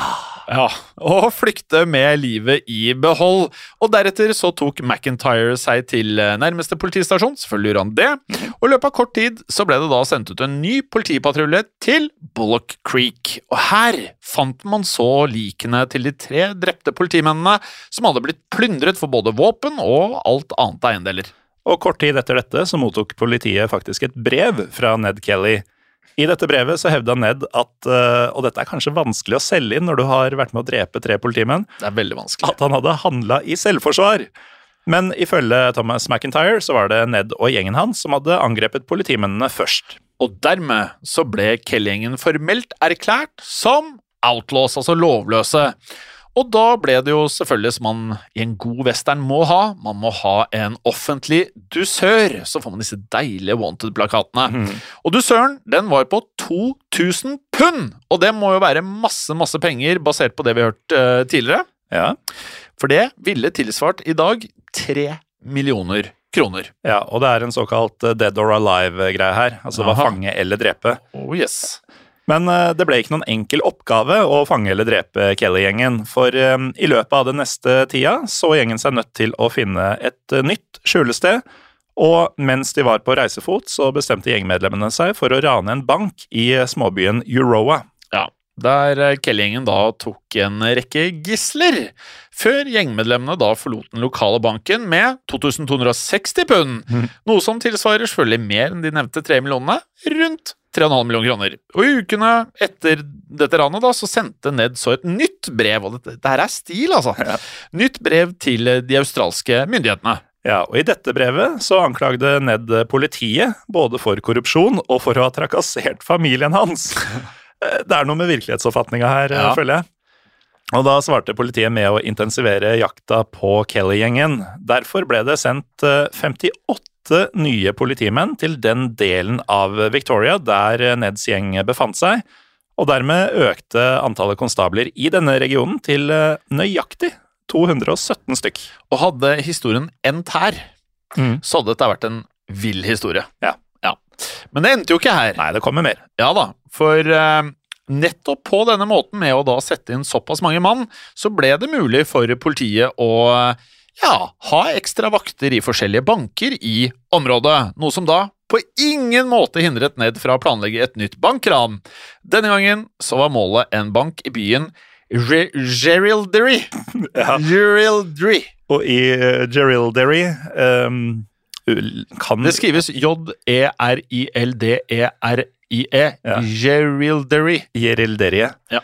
ja, å flykte med livet i behold. Og deretter så tok McIntyre seg til eh, nærmeste politistasjon, selvfølgelig gjorde han det, og i løpet av kort tid så ble det da sendt ut en ny politipatrulje til Bullock Creek. Og her fant man så likene til de tre drepte politimennene som hadde blitt plyndret for både våpen og alt annet eiendeler. Og kort tid etter dette så mottok politiet faktisk et brev fra Ned Kelly. I dette brevet så hevda Ned at, eh, og dette er kanskje vanskelig å selge inn når du har vært med å drepe tre politimenn, Det er veldig vanskelig. at han hadde handla i selvforsvar. Men ifølge Thomas McIntyre så var det Ned og gjengen hans som hadde angrepet politimennene først. Og dermed så ble Kelly-gjengen formelt erklært som outlaws, altså lovløse. Og da ble det jo selvfølgelig som man i en god western må ha, man må ha en offentlig dusør. Så får man disse deilige wanted-plakatene. Og dusøren den var på 2000 pund! Og det må jo være masse, masse penger basert på det vi har hørt uh, tidligere. Ja, For det ville tilsvart i dag tre millioner kroner. ja og det er en såkalt eh, dead or alive-greie her. Altså det var fange eller drepe. Oh yes. Men eh, det ble ikke noen enkel oppgave å fange eller drepe Kelly-gjengen, for eh, i løpet av den neste tida så gjengen seg nødt til å finne et eh, nytt skjulested, og mens de var på reisefot, så bestemte gjengmedlemmene seg for å rane en bank i småbyen Euroa. Ja, der Kelly-gjengen da tok en rekke gisler, før gjengmedlemmene da forlot den lokale banken med 2260 pund, mm. noe som tilsvarer selvfølgelig mer enn de nevnte tre millionene, rundt 3,5 millioner kroner. Og i ukene etter dette ranet da, så sendte Ned så et nytt brev, og dette, dette er stil, altså. Ja. Nytt brev til de australske myndighetene. Ja, og I dette brevet så anklagde Ned politiet både for korrupsjon og for å ha trakassert familien hans. [laughs] Eh, det er noe med virkelighetsoppfatninga her, eh, ja. føler jeg. Og Da svarte politiet med å intensivere jakta på Kelly-gjengen. Derfor ble det sendt eh, 58 åtte nye politimenn til den delen av Victoria der Neds gjeng befant seg, og dermed økte antallet konstabler i denne regionen til eh, nøyaktig 217 stykk. Og hadde historien endt her, mm. så hadde dette vært en vill historie. Ja. ja. Men det endte jo ikke her. Nei, det kommer mer. Ja da, for eh, nettopp på denne måten, med å da sette inn såpass mange mann, så ble det mulig for politiet å uh, ja, ha ekstra vakter i forskjellige banker i området, noe som da på ingen måte hindret Ned fra å planlegge et nytt bankran. Denne gangen så var målet en bank i byen Ge- Geraldry. [laughs] Ja. Og i uh, Geraldary um, kan Det skrives J-E-R-I-L-D-E-R-I-E. Ja. Geraldry. Gerilderiet. Ja.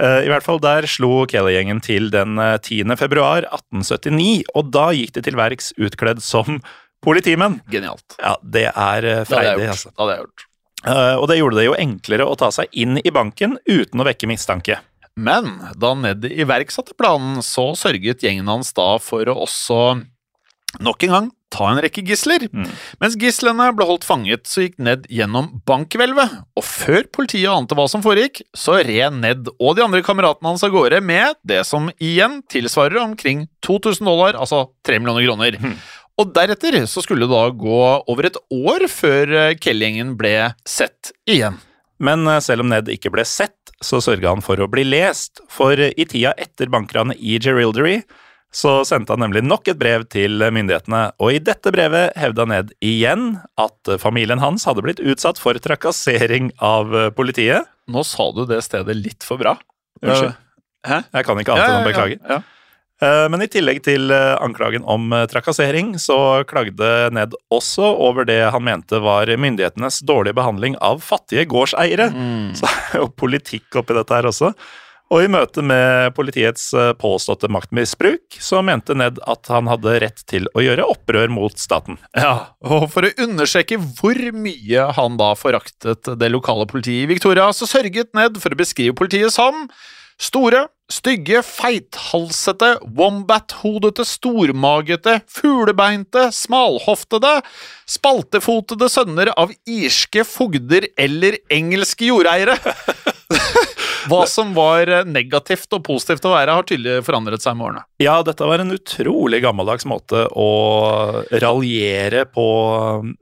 Eh, I hvert fall der slo Kelly-gjengen til den eh, 10. februar 1879, og da gikk de til verks utkledd som politimenn. Genialt. Ja, det er eh, freidig, altså. Det hadde jeg gjort. Eh, Og det gjorde det jo enklere å ta seg inn i banken uten å vekke mistanke. Men da Ned iverksatte planen, så sørget gjengen hans da for å også nok en gang ta en rekke gisler. Mm. Mens gislene ble holdt fanget, så gikk Ned gjennom bankhvelvet, og før politiet ante hva som foregikk, så red Ned og de andre kameratene hans av gårde med det som igjen tilsvarer omkring 2000 dollar, altså 3 millioner kroner. Mm. Og deretter så skulle det da gå over et år før eh, Kelly-gjengen ble sett igjen. Men eh, selv om Ned ikke ble sett, så sørga han for å bli lest, for eh, i tida etter bankranet i Geraldary så sendte han nemlig nok et brev til myndighetene, og i dette brevet hevda Ned igjen at familien hans hadde blitt utsatt for trakassering av eh, politiet. Nå sa du det stedet litt for bra. Unnskyld. Hæ? Jeg kan ikke annet enn å beklage. Ja, ja. Eh, Men i tillegg til eh, anklagen om trakassering, så klagde Ned også over det han mente var myndighetenes dårlige behandling av fattige gårdseiere. Mm. [laughs] Så er jo politikk oppi dette her også. Og i møte med politiets eh, påståtte maktmisbruk, så mente Ned at han hadde rett til å gjøre opprør mot staten. Ja, og for å understreke hvor mye han da foraktet det lokale politiet i Victoria, så sørget Ned for å beskrive politiet som store, stygge, feithalsete, wombat-hodete, stormagete, fuglebeinte, smalhoftede, spaltefotede sønner av irske fogder eller engelske jordeiere. [laughs] Hva som var eh, negativt og positivt å være, har tydelig forandret seg med årene. Ja, dette var en utrolig gammeldags måte å raljere på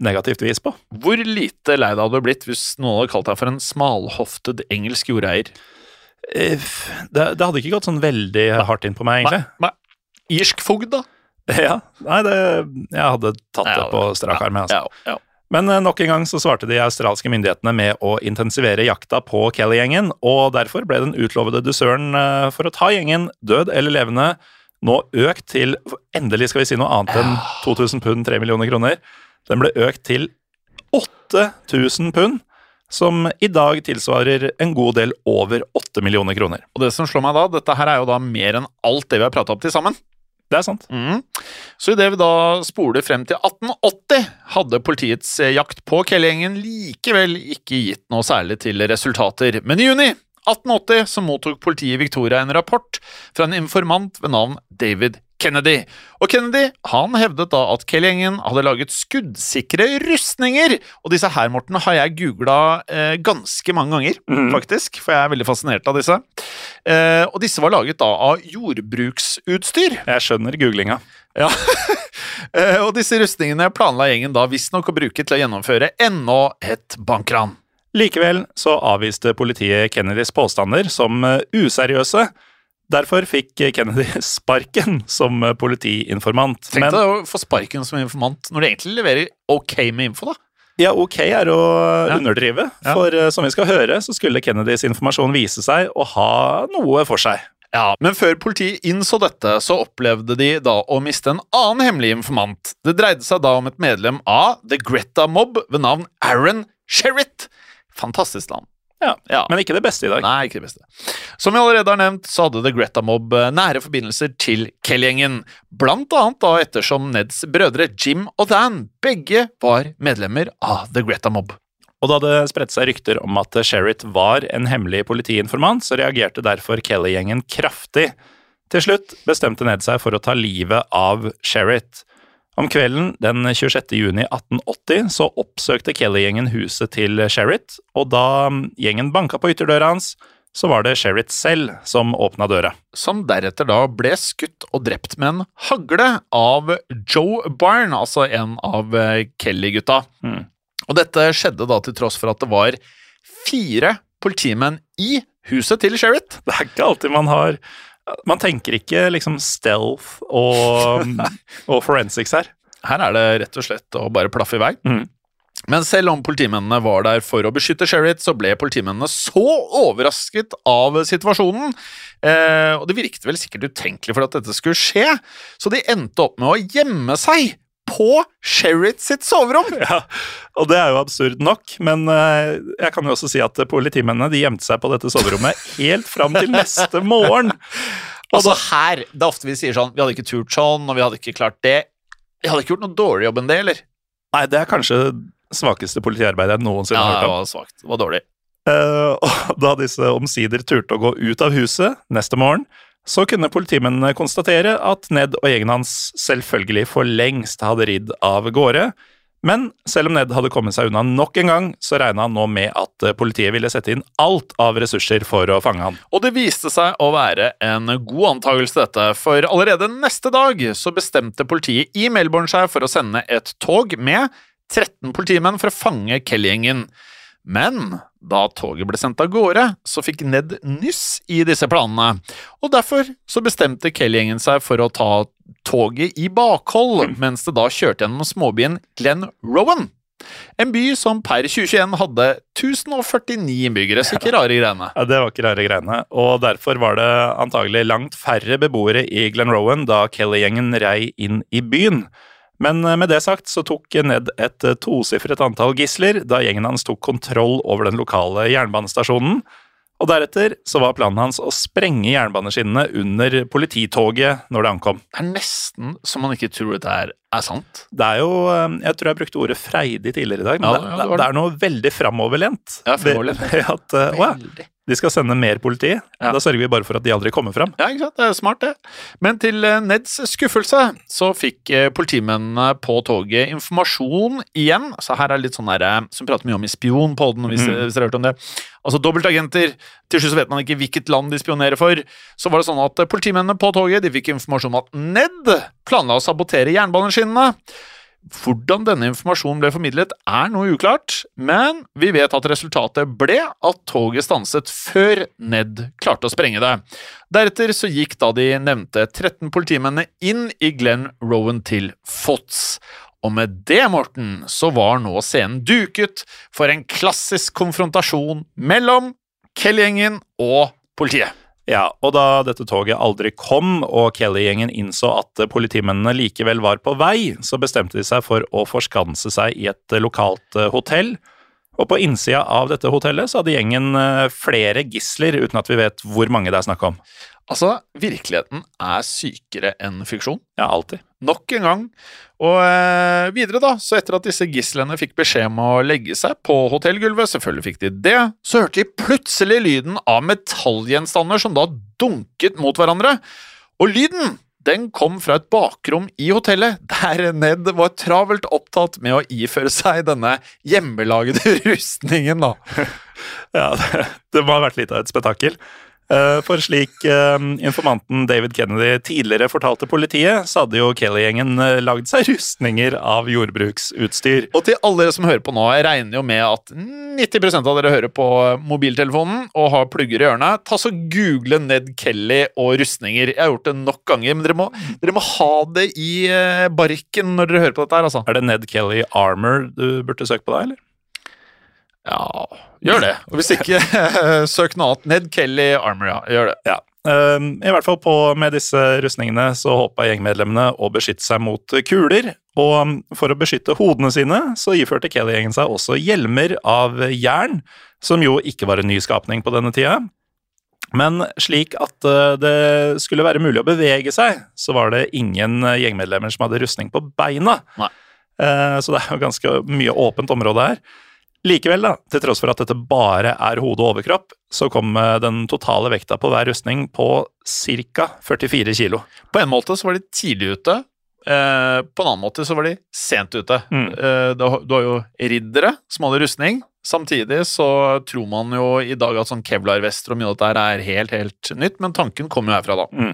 negativt vis på. Hvor lite lei deg hadde du blitt hvis noen hadde kalt deg for en smalhoftet engelsk jordeier? Eh, Det, det hadde ikke gått sånn veldig hardt inn på meg, egentlig. Nei. Irsk fogd, da? [laughs] Ja, nei, det, jeg hadde tatt det på strak arm. Altså. Ja, ja. Men eh, nok en gang så svarte de australske myndighetene med å intensivere jakta på Kelly-gjengen, og derfor ble den utlovede dusøren eh, for å ta gjengen, død eller levende, nå økt til Endelig skal vi si noe annet enn 2000 pund, 3 millioner kroner. Den ble økt til 8000 pund, som i dag tilsvarer en god del over 8 millioner kroner. Og det som slår meg da, dette her er jo da mer enn alt det vi har prata om til sammen. Det er sant. Mm. Så idet vi da spoler frem til 1880, hadde politiets eh, jakt på Kelly-gjengen likevel ikke gitt noe særlig til resultater. Men i juni 1880 så mottok politiet Victoria en rapport fra en informant ved navn David Kennedy. Og Kennedy han hevdet da at Kelly-gjengen hadde laget skuddsikre rustninger. Og disse her, Morten, har jeg googla eh, ganske mange ganger, mm. faktisk, for jeg er veldig fascinert av disse. Eh, og disse var laget da av jordbruksutstyr. Jeg skjønner googlinga. Ja. [laughs] Eh, og disse rustningene planla gjengen da visstnok å bruke til å gjennomføre enda et bankran. Likevel så avviste politiet Kennedys påstander som eh, useriøse. Derfor fikk Kennedy [laughs] sparken som politiinformant. Tenk deg å få sparken som informant når de egentlig leverer ok med info, da. ja, ok er å Ja. underdrive, Ja. for eh, som vi skal høre, så skulle Kennedys informasjon vise seg å ha noe for seg. Ja, Men før politiet innså dette, så opplevde de da å miste en annen hemmelig informant. Det dreide seg da om et medlem av The Greta Mob ved navn Aaron Sherritt. Fantastisk navn. Ja, Ja. Men ikke det beste i dag. Nei, ikke det beste. Som vi allerede har nevnt, så hadde The Greta Mob eh, nære forbindelser til Kelly-gjengen. Blant annet da ettersom Neds brødre Jim og Dan begge var medlemmer av The Greta Mob. Og da det spredte seg rykter om at Sherritt var en hemmelig politiinformant, så reagerte derfor Kelly-gjengen kraftig. Til slutt bestemte Ned seg for å ta livet av Sherritt. Om kvelden den 26. juni 1880 så oppsøkte Kelly-gjengen huset til Sherritt, og da gjengen banka på ytterdøra hans, så var det Sherritt selv som åpna døra. Som deretter da ble skutt og drept med en hagle av Joe Byrne, altså en av eh, Kelly-gutta. Mm. Og dette skjedde da til tross for at det var fire politimenn i huset til Sherritt. Det er ikke alltid man har Man tenker ikke liksom stealth og, [laughs] og forensics her. Her er det rett og slett å bare plaffe i vei. Mm. Men selv om politimennene var der for å beskytte Sherritt, så ble politimennene så overrasket av situasjonen, eh, og det virket vel sikkert utenkelig for at dette skulle skje, så de endte opp med å gjemme seg på Sherritt sitt soverom. [laughs] Ja, og det er jo absurd nok, men eh, jeg kan jo også si at politimennene de gjemte seg på dette soverommet [laughs] helt fram til neste morgen. [laughs] Og Altså her, det er ofte vi sier sånn, vi hadde ikke turt sånn, og vi hadde ikke klart det. Vi hadde ikke gjort noe dårlig jobb enn det, eller? Nei, det er kanskje svakeste politiarbeidet jeg noensinne har ja, hørt om. Ja, det var svagt. Det var dårlig. Uh, og da disse omsider turte å gå ut av huset neste morgen, så kunne politimennene konstatere at Ned og gjengen hans selvfølgelig for lengst hadde ridd av gårde. Men selv om Ned hadde kommet seg unna nok en gang, så regna han nå med at eh, politiet ville sette inn alt av ressurser for å fange han. Og det viste seg å være en god antakelse, dette, for allerede neste dag så bestemte politiet i Melbourne seg for å sende et tog med 13 politimenn for å fange Kelly-gjengen. Men da toget ble sendt av gårde, så fikk Ned nyss i disse planene, og derfor så bestemte Kelly-gjengen seg for å ta toget i bakhold, [clears throat] mens det da kjørte gjennom småbyen Glen Rowan. En by som per 2021 hadde 1049 innbyggere, så ikke [laughs] rare greiene. Ja, Det var ikke rare greiene, og derfor var det antagelig langt færre beboere i Glen Rowan da Kelly-gjengen rei inn i byen. Men eh, med det sagt så tok Ned et eh, tosifret antall gisler da gjengen hans tok kontroll over den lokale jernbanestasjonen. Og deretter så var planen hans å sprenge jernbaneskinnene under polititoget når det ankom. Det er nesten så man ikke tror det er, er sant. Det er jo eh, Jeg tror jeg brukte ordet freidig tidligere i dag, men Ja, det, det det, er noe veldig framoverlent. Ja, ved [laughs] at, uh, Veldig. De skal sende mer politi. Ja. Da sørger vi bare for at de aldri kommer fram. Ja, ikke sant? Det er smart, det. Men til eh, Neds skuffelse så fikk eh, politimennene på toget informasjon igjen. Så her er litt sånn der, eh, som prater mye om i spionpodden, hvis, Mm. hvis dere har hørt om det. Altså dobbeltagenter. Til slutt vet man ikke hvilket land de spionerer for. Så var det sånn at politimennene på toget de fikk informasjon om at Ned planla å sabotere jernbaneskinnene. Hvordan denne informasjonen ble formidlet, er noe uklart, men vi vet at resultatet ble at toget stanset før Ned klarte å sprenge det. Deretter så gikk da de nevnte 13 politimennene inn i Glen Rowan til fots. Og med det, Morten, så var nå scenen duket for en klassisk konfrontasjon mellom Kelly-gjengen og politiet. Ja, og da dette toget aldri kom, og Kelly-gjengen innså at politimennene likevel var på vei, så bestemte de seg for å forskanse seg i et lokalt eh, hotell. Og på innsida av dette hotellet så hadde gjengen eh, flere gisler, uten at vi vet hvor mange det er snakk om. Altså, virkeligheten er sykere enn fiksjon. Ja, alltid. Nok en gang. Og eh, videre, da, så etter at disse gislene fikk beskjed om å legge seg på hotellgulvet, selvfølgelig fikk de det, så hørte de plutselig lyden av metallgjenstander som da dunket mot hverandre. Og lyden den kom fra et bakrom i hotellet, der Ned var travelt opptatt med å iføre seg denne hjemmelagde [laughs] rustningen, da. [laughs] Ja, det, det må ha vært litt av et spetakkel. Eh, For slik eh, informanten David Kennedy tidligere fortalte politiet, så hadde jo Kelly-gjengen eh, lagd seg rustninger av jordbruksutstyr. Og til alle dere som hører på nå, jeg regner jo med at 90% av dere hører på mobiltelefonen og har plugger i ørene. Ta så Google Ned Kelly og rustninger. Jeg har gjort det nok ganger, men dere må, dere må ha det i barken når dere hører på dette her, altså. Er det Ned Kelly Armor du burde søke på da, eller? Ja, gjør det. Og hvis ikke, [laughs] søk noe annet. Ned Kelly Armour, ja. Gjør det. Ja. Eh, I hvert fall på med disse rustningene så håpa gjengmedlemmene å beskytte seg mot kuler. Og um, for å beskytte hodene sine så iførte Kelly-gjengen seg også hjelmer av jern, som jo ikke var en nyskapning på denne tida. Men slik at eh, det skulle være mulig å bevege seg, så var det ingen eh, gjengmedlemmer som hadde rustning på beina. Nei. Eh, Så det er jo ganske mye åpent område her. Likevel, da, til tross for at dette bare er hode og overkropp, så kom eh, den totale vekta på hver rustning på ca. 44 kilo. På en måte så var de tidlig ute. Eh, på en annen måte så var de sent ute. Mm. Eh, du, har- jo riddere som hadde rustning. Samtidig så tror man jo i dag at sånn kevlar-vester og mye av dette er helt, helt nytt, men tanken kom jo herfra, da. Mm.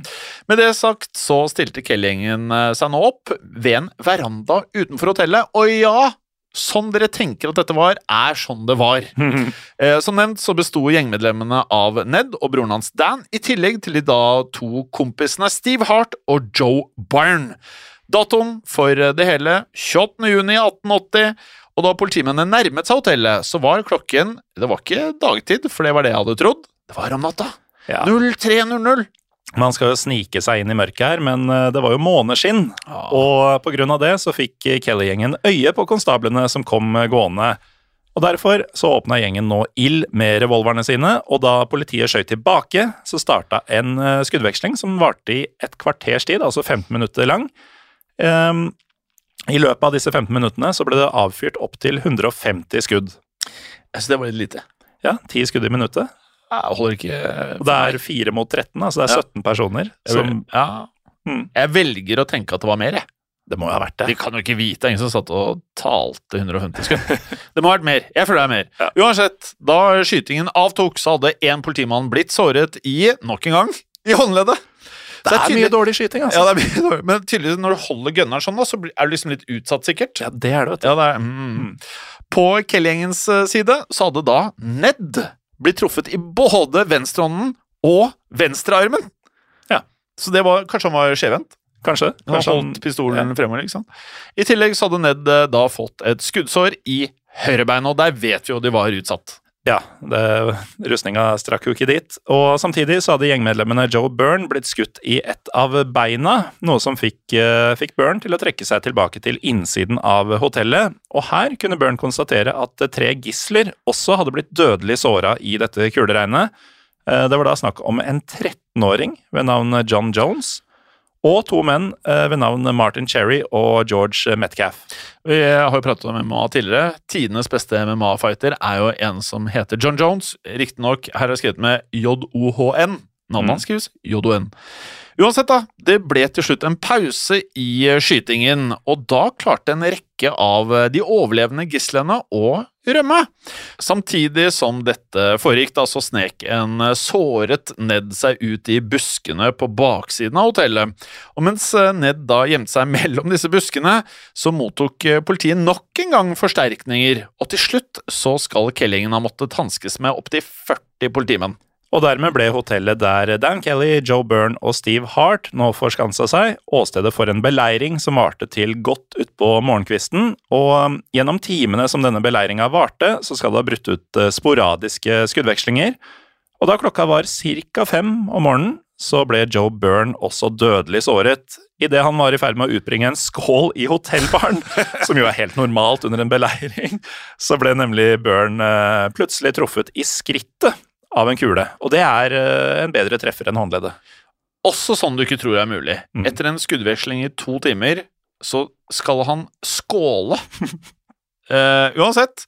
Med det sagt så stilte Kelly-gjengen seg nå opp ved en veranda utenfor hotellet, og ja, sånn dere tenker at dette var, er sånn det var. [laughs] Eh, Som nevnt så besto gjengmedlemmene av Ned og broren hans Dan, i tillegg til de da to kompisene Steve Hart og Joe Byrne. Datoen for det hele 28. juni 1880, og da politimennene nærmet seg hotellet, så var klokken Det var ikke dagtid, for det var det jeg hadde trodd. Det var om natta. Ja. 03.00. Man skal jo snike seg inn i mørket her, men eh, det var jo måneskinn. Og på grunn av det så fikk Kelly-gjengen øye på konstablene som kom gående. Og Derfor så åpna gjengen nå ild med revolverne sine, og da politiet skjøt tilbake, så starta en eh, skuddveksling som varte i et kvarters tid, altså 15 minutter lang. Um, I løpet av disse 15 minuttene så ble det avfyrt opptil 150 skudd. Jeg synes det var litt lite. Ja, 10 skudd i minuttet. Jeg holder ikke Og det er fire mot 13, altså det er Ja. 17 personer. Som, ja. Mm. jeg velger å tenke at det var mer, jeg. det må jo ha vært det. De kan jo ikke vite, det er ingen som satt og talte 150 skudd. Det må ha vært mer. Jeg føler det er mer. Ja. Uansett, da skytingen avtok, så hadde én politimann blitt såret i, nok en gang, i håndleddet. Det det er tydelig- mye dårlig skyting, altså. Ja, det er mye dårlig. Men tydeligvis når du holder gunneren sånn, da, så er du liksom litt utsatt, sikkert. Ja, det er det, vet du. Ja, det er, mm. På Kelly-gjengens eh, side så hadde da Ned blitt truffet i både venstrehånden og venstrearmen. Ja. Så det var, kanskje han var skjevhendt? Kanskje. Kanskje han, holdt pistolen fremover, ikke sant? I tillegg så hadde Ned eh, da fått et skuddsår i høyrebeinet, og der vet vi jo de var utsatt. Ja, rustninga strakk jo ikke dit. Og samtidig så hadde gjengmedlemmene Joe Byrne blitt skutt i ett av beina, noe som fikk, eh, fikk Byrne til å trekke seg tilbake til innsiden av hotellet. Og her kunne Byrne konstatere at tre gisler også hadde blitt dødelig såra i dette kuleregnet. Eh, Det var da snakk om en 13-åring ved navn John Jones. Og to menn eh, ved navn Martin Cherry og George Metcalf. Vi har jo pratet om MMA tidligere. Tidenes beste MMA-fighter er jo en som heter John Jones. Riktignok her er det skrevet med J-O-H-N. Navnet Mm. hans skrives J-O-N. Uansett, da. Det ble til slutt en pause i eh, skytingen, og da klarte en rekke av eh, de overlevende gislene å rømme. Samtidig som dette foregikk, da, så snek en eh, såret Ned seg ut i buskene på baksiden av hotellet. Og mens eh, Ned da gjemte seg [laughs] mellom disse buskene, så mottok eh, politiet nok en gang forsterkninger, og til slutt så skal Kellingen ha måttet hanskes med opptil 40 politimenn. Og dermed ble hotellet der Dan Kelly, Joe Byrne og Steve Hart nå forskansa seg, åstedet for en beleiring som varte til godt utpå morgenkvisten. Og um, gjennom timene som denne beleiringa varte, så skal det ha brutt ut eh, sporadiske skuddvekslinger. Og da klokka var ca. fem om morgenen, så ble Joe Byrne også dødelig såret. Idet han var i ferd med å utbringe en skål i hotellbaren, [laughs] som jo er helt normalt under en beleiring, så ble nemlig Byrne eh, plutselig truffet i skrittet av en kule. Og det er eh, en bedre treffer enn håndleddet. Også sånn du ikke tror er mulig. Mm. Etter en skuddveksling i to timer, så skal han skåle. uh, [laughs] uansett,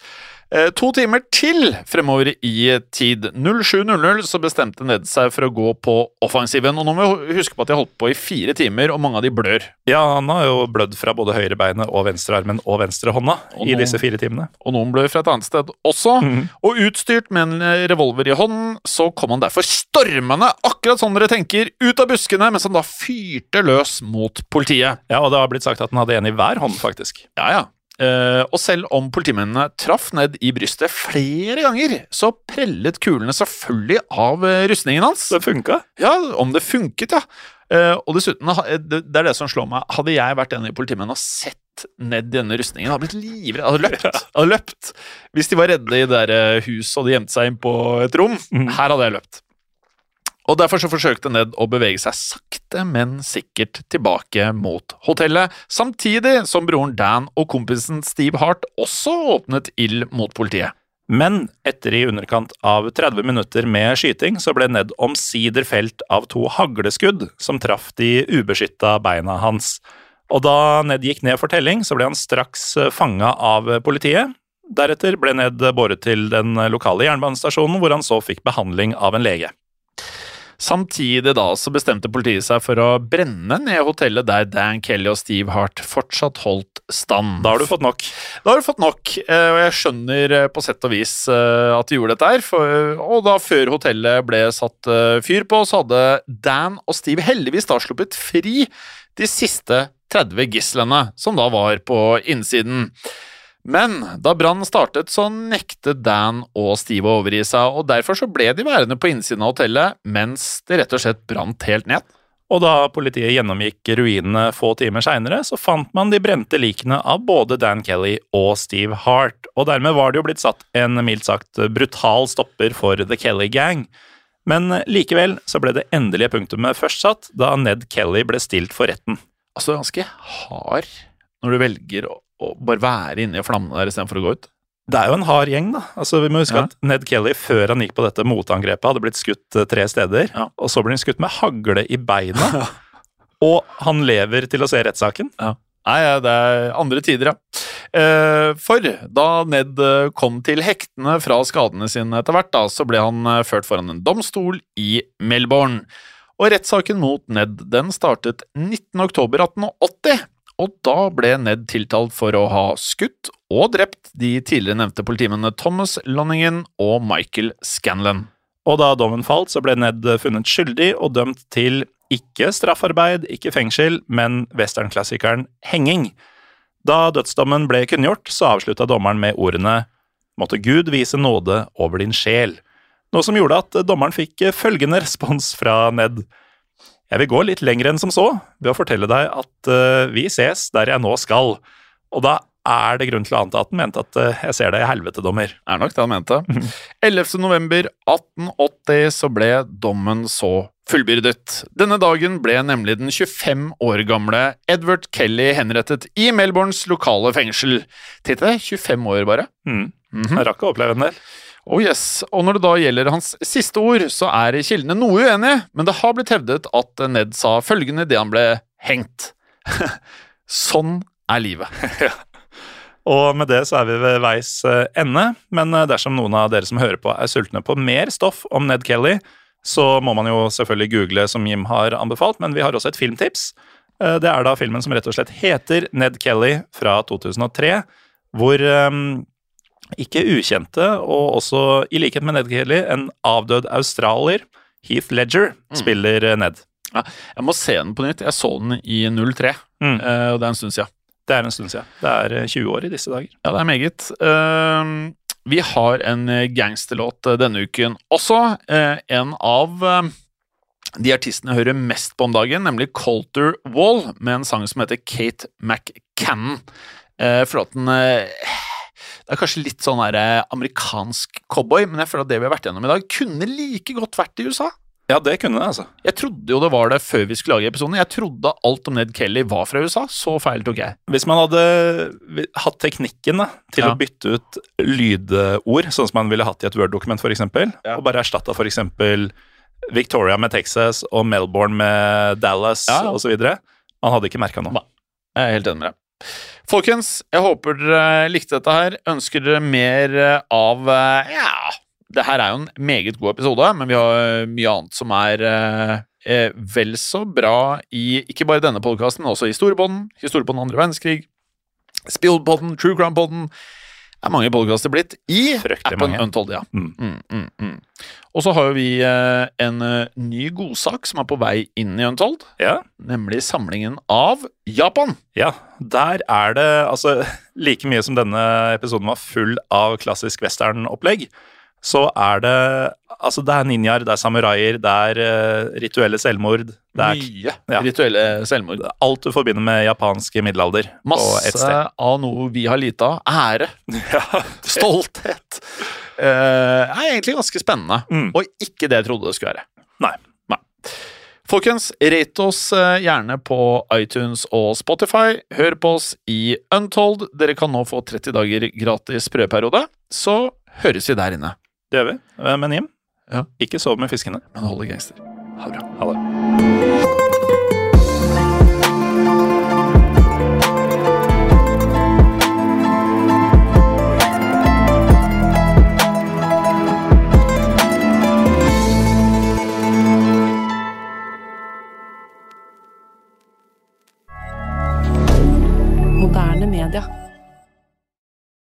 to timer til fremover i tid. 07.00 så bestemte Ned seg for å gå på offensiven. Og nå må vi huske på at de har holdt på i fire timer, og mange av de blør. Ja, han har jo blødd fra både høyrebeinet og venstrearmen og venstrehånda i disse fire timene. Og noen blør fra et annet sted også. Mm. Og utstyrt med en eh, revolver i hånden, så kom han derfor stormende, akkurat sånn dere tenker, ut av buskene, mens han da fyrte løs mot politiet. Ja, og det har blitt sagt at han hadde en i hver hånd, faktisk. Ja, ja. Eh, og selv om politimennene traff ned i brystet flere ganger, så prellet kulene selvfølgelig av eh, rustningen hans. Det funka. Ja, om det funket, ja. Uh, og dessuten, det, er det som slår meg. Hadde jeg vært en av politimennene og sett ned denne rustningen, hadde blitt livredd. Hadde løpt. Hadde løpt. Hvis de var redde i det der huset og de gjemte seg inn på et rom, Mhm. her hadde jeg løpt. Og Derfor så forsøkte Ned å bevege seg sakte, men sikkert tilbake mot hotellet, samtidig som broren Dan og kompisen Steve Hart også åpnet ild mot politiet. Men etter i underkant av 30 minutter med skyting, så ble Ned omsider felt av to hagleskudd som traff de ubeskytta beina hans. Og da Ned gikk ned for telling, så ble han straks fanga av politiet. Deretter ble Ned båret til den lokale jernbanestasjonen, hvor han så fikk behandling av en lege. Samtidig da så bestemte politiet seg for å brenne ned hotellet der Dan Kelly og Steve Hart fortsatt holdt stand. Da har du fått nok. Da har du fått nok, eh, og jeg skjønner eh, på sett og vis eh, at de gjorde dette her. For, og da før hotellet ble satt fyr på, så hadde Dan og Steve heldigvis da sluppet fri de siste 30 gislene, som da var på innsiden. Men da brannen startet, så nektet Dan og Steve å overgi seg, og derfor så ble de værende på innsiden av hotellet mens det rett og slett brant helt ned. Og da politiet gjennomgikk ruinene få timer seinere, så fant man de brente likene av både Dan Kelly og Steve Hart, og dermed var det jo blitt satt en mildt sagt brutal stopper for The Kelly Gang. Men likevel så ble det endelige punktumet først satt da Ned Kelly ble stilt for retten. Altså ganske hard når du velger å, å bare være inne i flammene der istedenfor å gå ut. Det er jo en hard gjeng, da. Altså, vi må huske Ja. at Ned Kelly før han gikk på dette motangrepet, hadde blitt skutt eh, tre steder, Ja. og så ble han skutt med hagle i beina. [laughs] og han lever til å se rettssaken. Nei, det er andre tider, ja. Eh, for da Ned eh, kom til hektene fra skadene sine etter hvert, da, så ble han ført foran en domstol i Melbourne. Og rettssaken mot Ned den startet 19.10.1880, og da ble Ned tiltalt for å ha skutt og drept de tidligere nevnte politimennene Thomas Lonningen og Michael Scanlon. Og da dommen falt, så ble Ned funnet skyldig og dømt til ikke straffarbeid, ikke fengsel, men westernklassikeren henging. Da dødsdommen ble kunngjort, så avslutta dommeren med ordene Måtte Gud vise nåde over din sjel. Noe som gjorde at dommeren fikk følgende respons fra Ned. Jeg vil gå litt lenger enn som så, ved å fortelle deg at uh, vi ses der jeg nå skal. Og da er det grunn til å anta at han mente at uh, jeg ser deg i helvete, dommer. Er nok det han mente. [laughs] 11. november 1880 så ble dommen så fullbyrdet. Denne dagen ble nemlig den 25 år gamle Edward Kelly henrettet i Melbournes lokale fengsel. Titt deg, 25 år bare. Mm. Mhm. Jeg rakk å oppleve en del. Oh yes, Og når det da gjelder hans siste ord, så er kildene noe uenige, men det har blitt hevdet at Ned sa følgende idet han ble hengt. [laughs] sånn er livet. [laughs] Og med det så er vi ved veis eh, ende, men eh, dersom noen av dere som hører på er sultne på mer stoff om Ned Kelly, så må man jo selvfølgelig google, som Jim har anbefalt, men vi har også et filmtips. Eh, det er da filmen som rett og slett heter Ned Kelly fra 2003, hvor ikke ukjente, og også i likhet med Ned Kelly, en avdød australier, Heath Ledger, mm. spiller Ned. Ja, jeg må se den på nytt. Jeg så den i 03, mm. og det er en stund siden. Det er en stund siden. Det er 20 år i disse dager. Ja, det er meget. Uh, vi har en eh, gangsterlåt eh, denne uken også. Eh, en av de artistene jeg hører mest på om dagen, nemlig Colter Wall, med en sang som heter Kate McCannon. For at den Det er kanskje litt sånn der amerikansk cowboy, men jeg føler at det vi har vært gjennom i dag, kunne like godt vært i USA. Ja, det kunne det, altså. Jeg trodde jo det var det før vi skulle lage episoden. Jeg trodde alt om Ned Kelly var fra USA. Så feil tok jeg. Hvis man hadde hatt teknikken da, til ja. å bytte ut lydord, sånn som man ville hatt i et Word-dokument, f.eks., ja. og bare erstatta f.eks. Victoria med Texas og Melbourne med Dallas ja. osv. Man hadde ikke merka noe. Jeg er helt enig med deg. Folkens, jeg håper dere likte dette her. Ønsker dere mer av ja, det her er jo en meget god episode, men vi har mye annet som er eh, eh vel så bra i ikke bare denne podkasten, men også i Historiepodden, Historiepodden andre verdenskrig, Spillpodden, True Crime-podden. Er mange podkaster blitt i Frøktelig appen mange. Untold, ja. Mm. Mm, mm, mm. og så har jo vi eh, en uh, ny godsak som er på vei inn i Untold, ja. nemlig samlingen av Japan. Ja, der er det altså [laughs] like mye som denne episoden var full av klassisk western-opplegg så er det Altså, det er ninjaer, det er samuraier, det er uh, rituelle selvmord. Det er, Mye ja. rituelle selvmord. Alt du forbinder med japansk middelalder. Masse av noe vi har lite av. Ære. [laughs] Ja, Stolthet. Uh, er egentlig ganske spennende, mm. og ikke det jeg trodde det skulle være. Nei. Nei. Folkens, rate oss eh, gjerne på iTunes og Spotify. Hør på oss i Untold. Dere kan nå få 30 dager gratis prøveperiode. Så høres vi der inne. Det gjør vi. Eh, men Jim, ja. Ikke sov med fiskene. Men holde gangster. Ha det bra. Ha det. moderne media.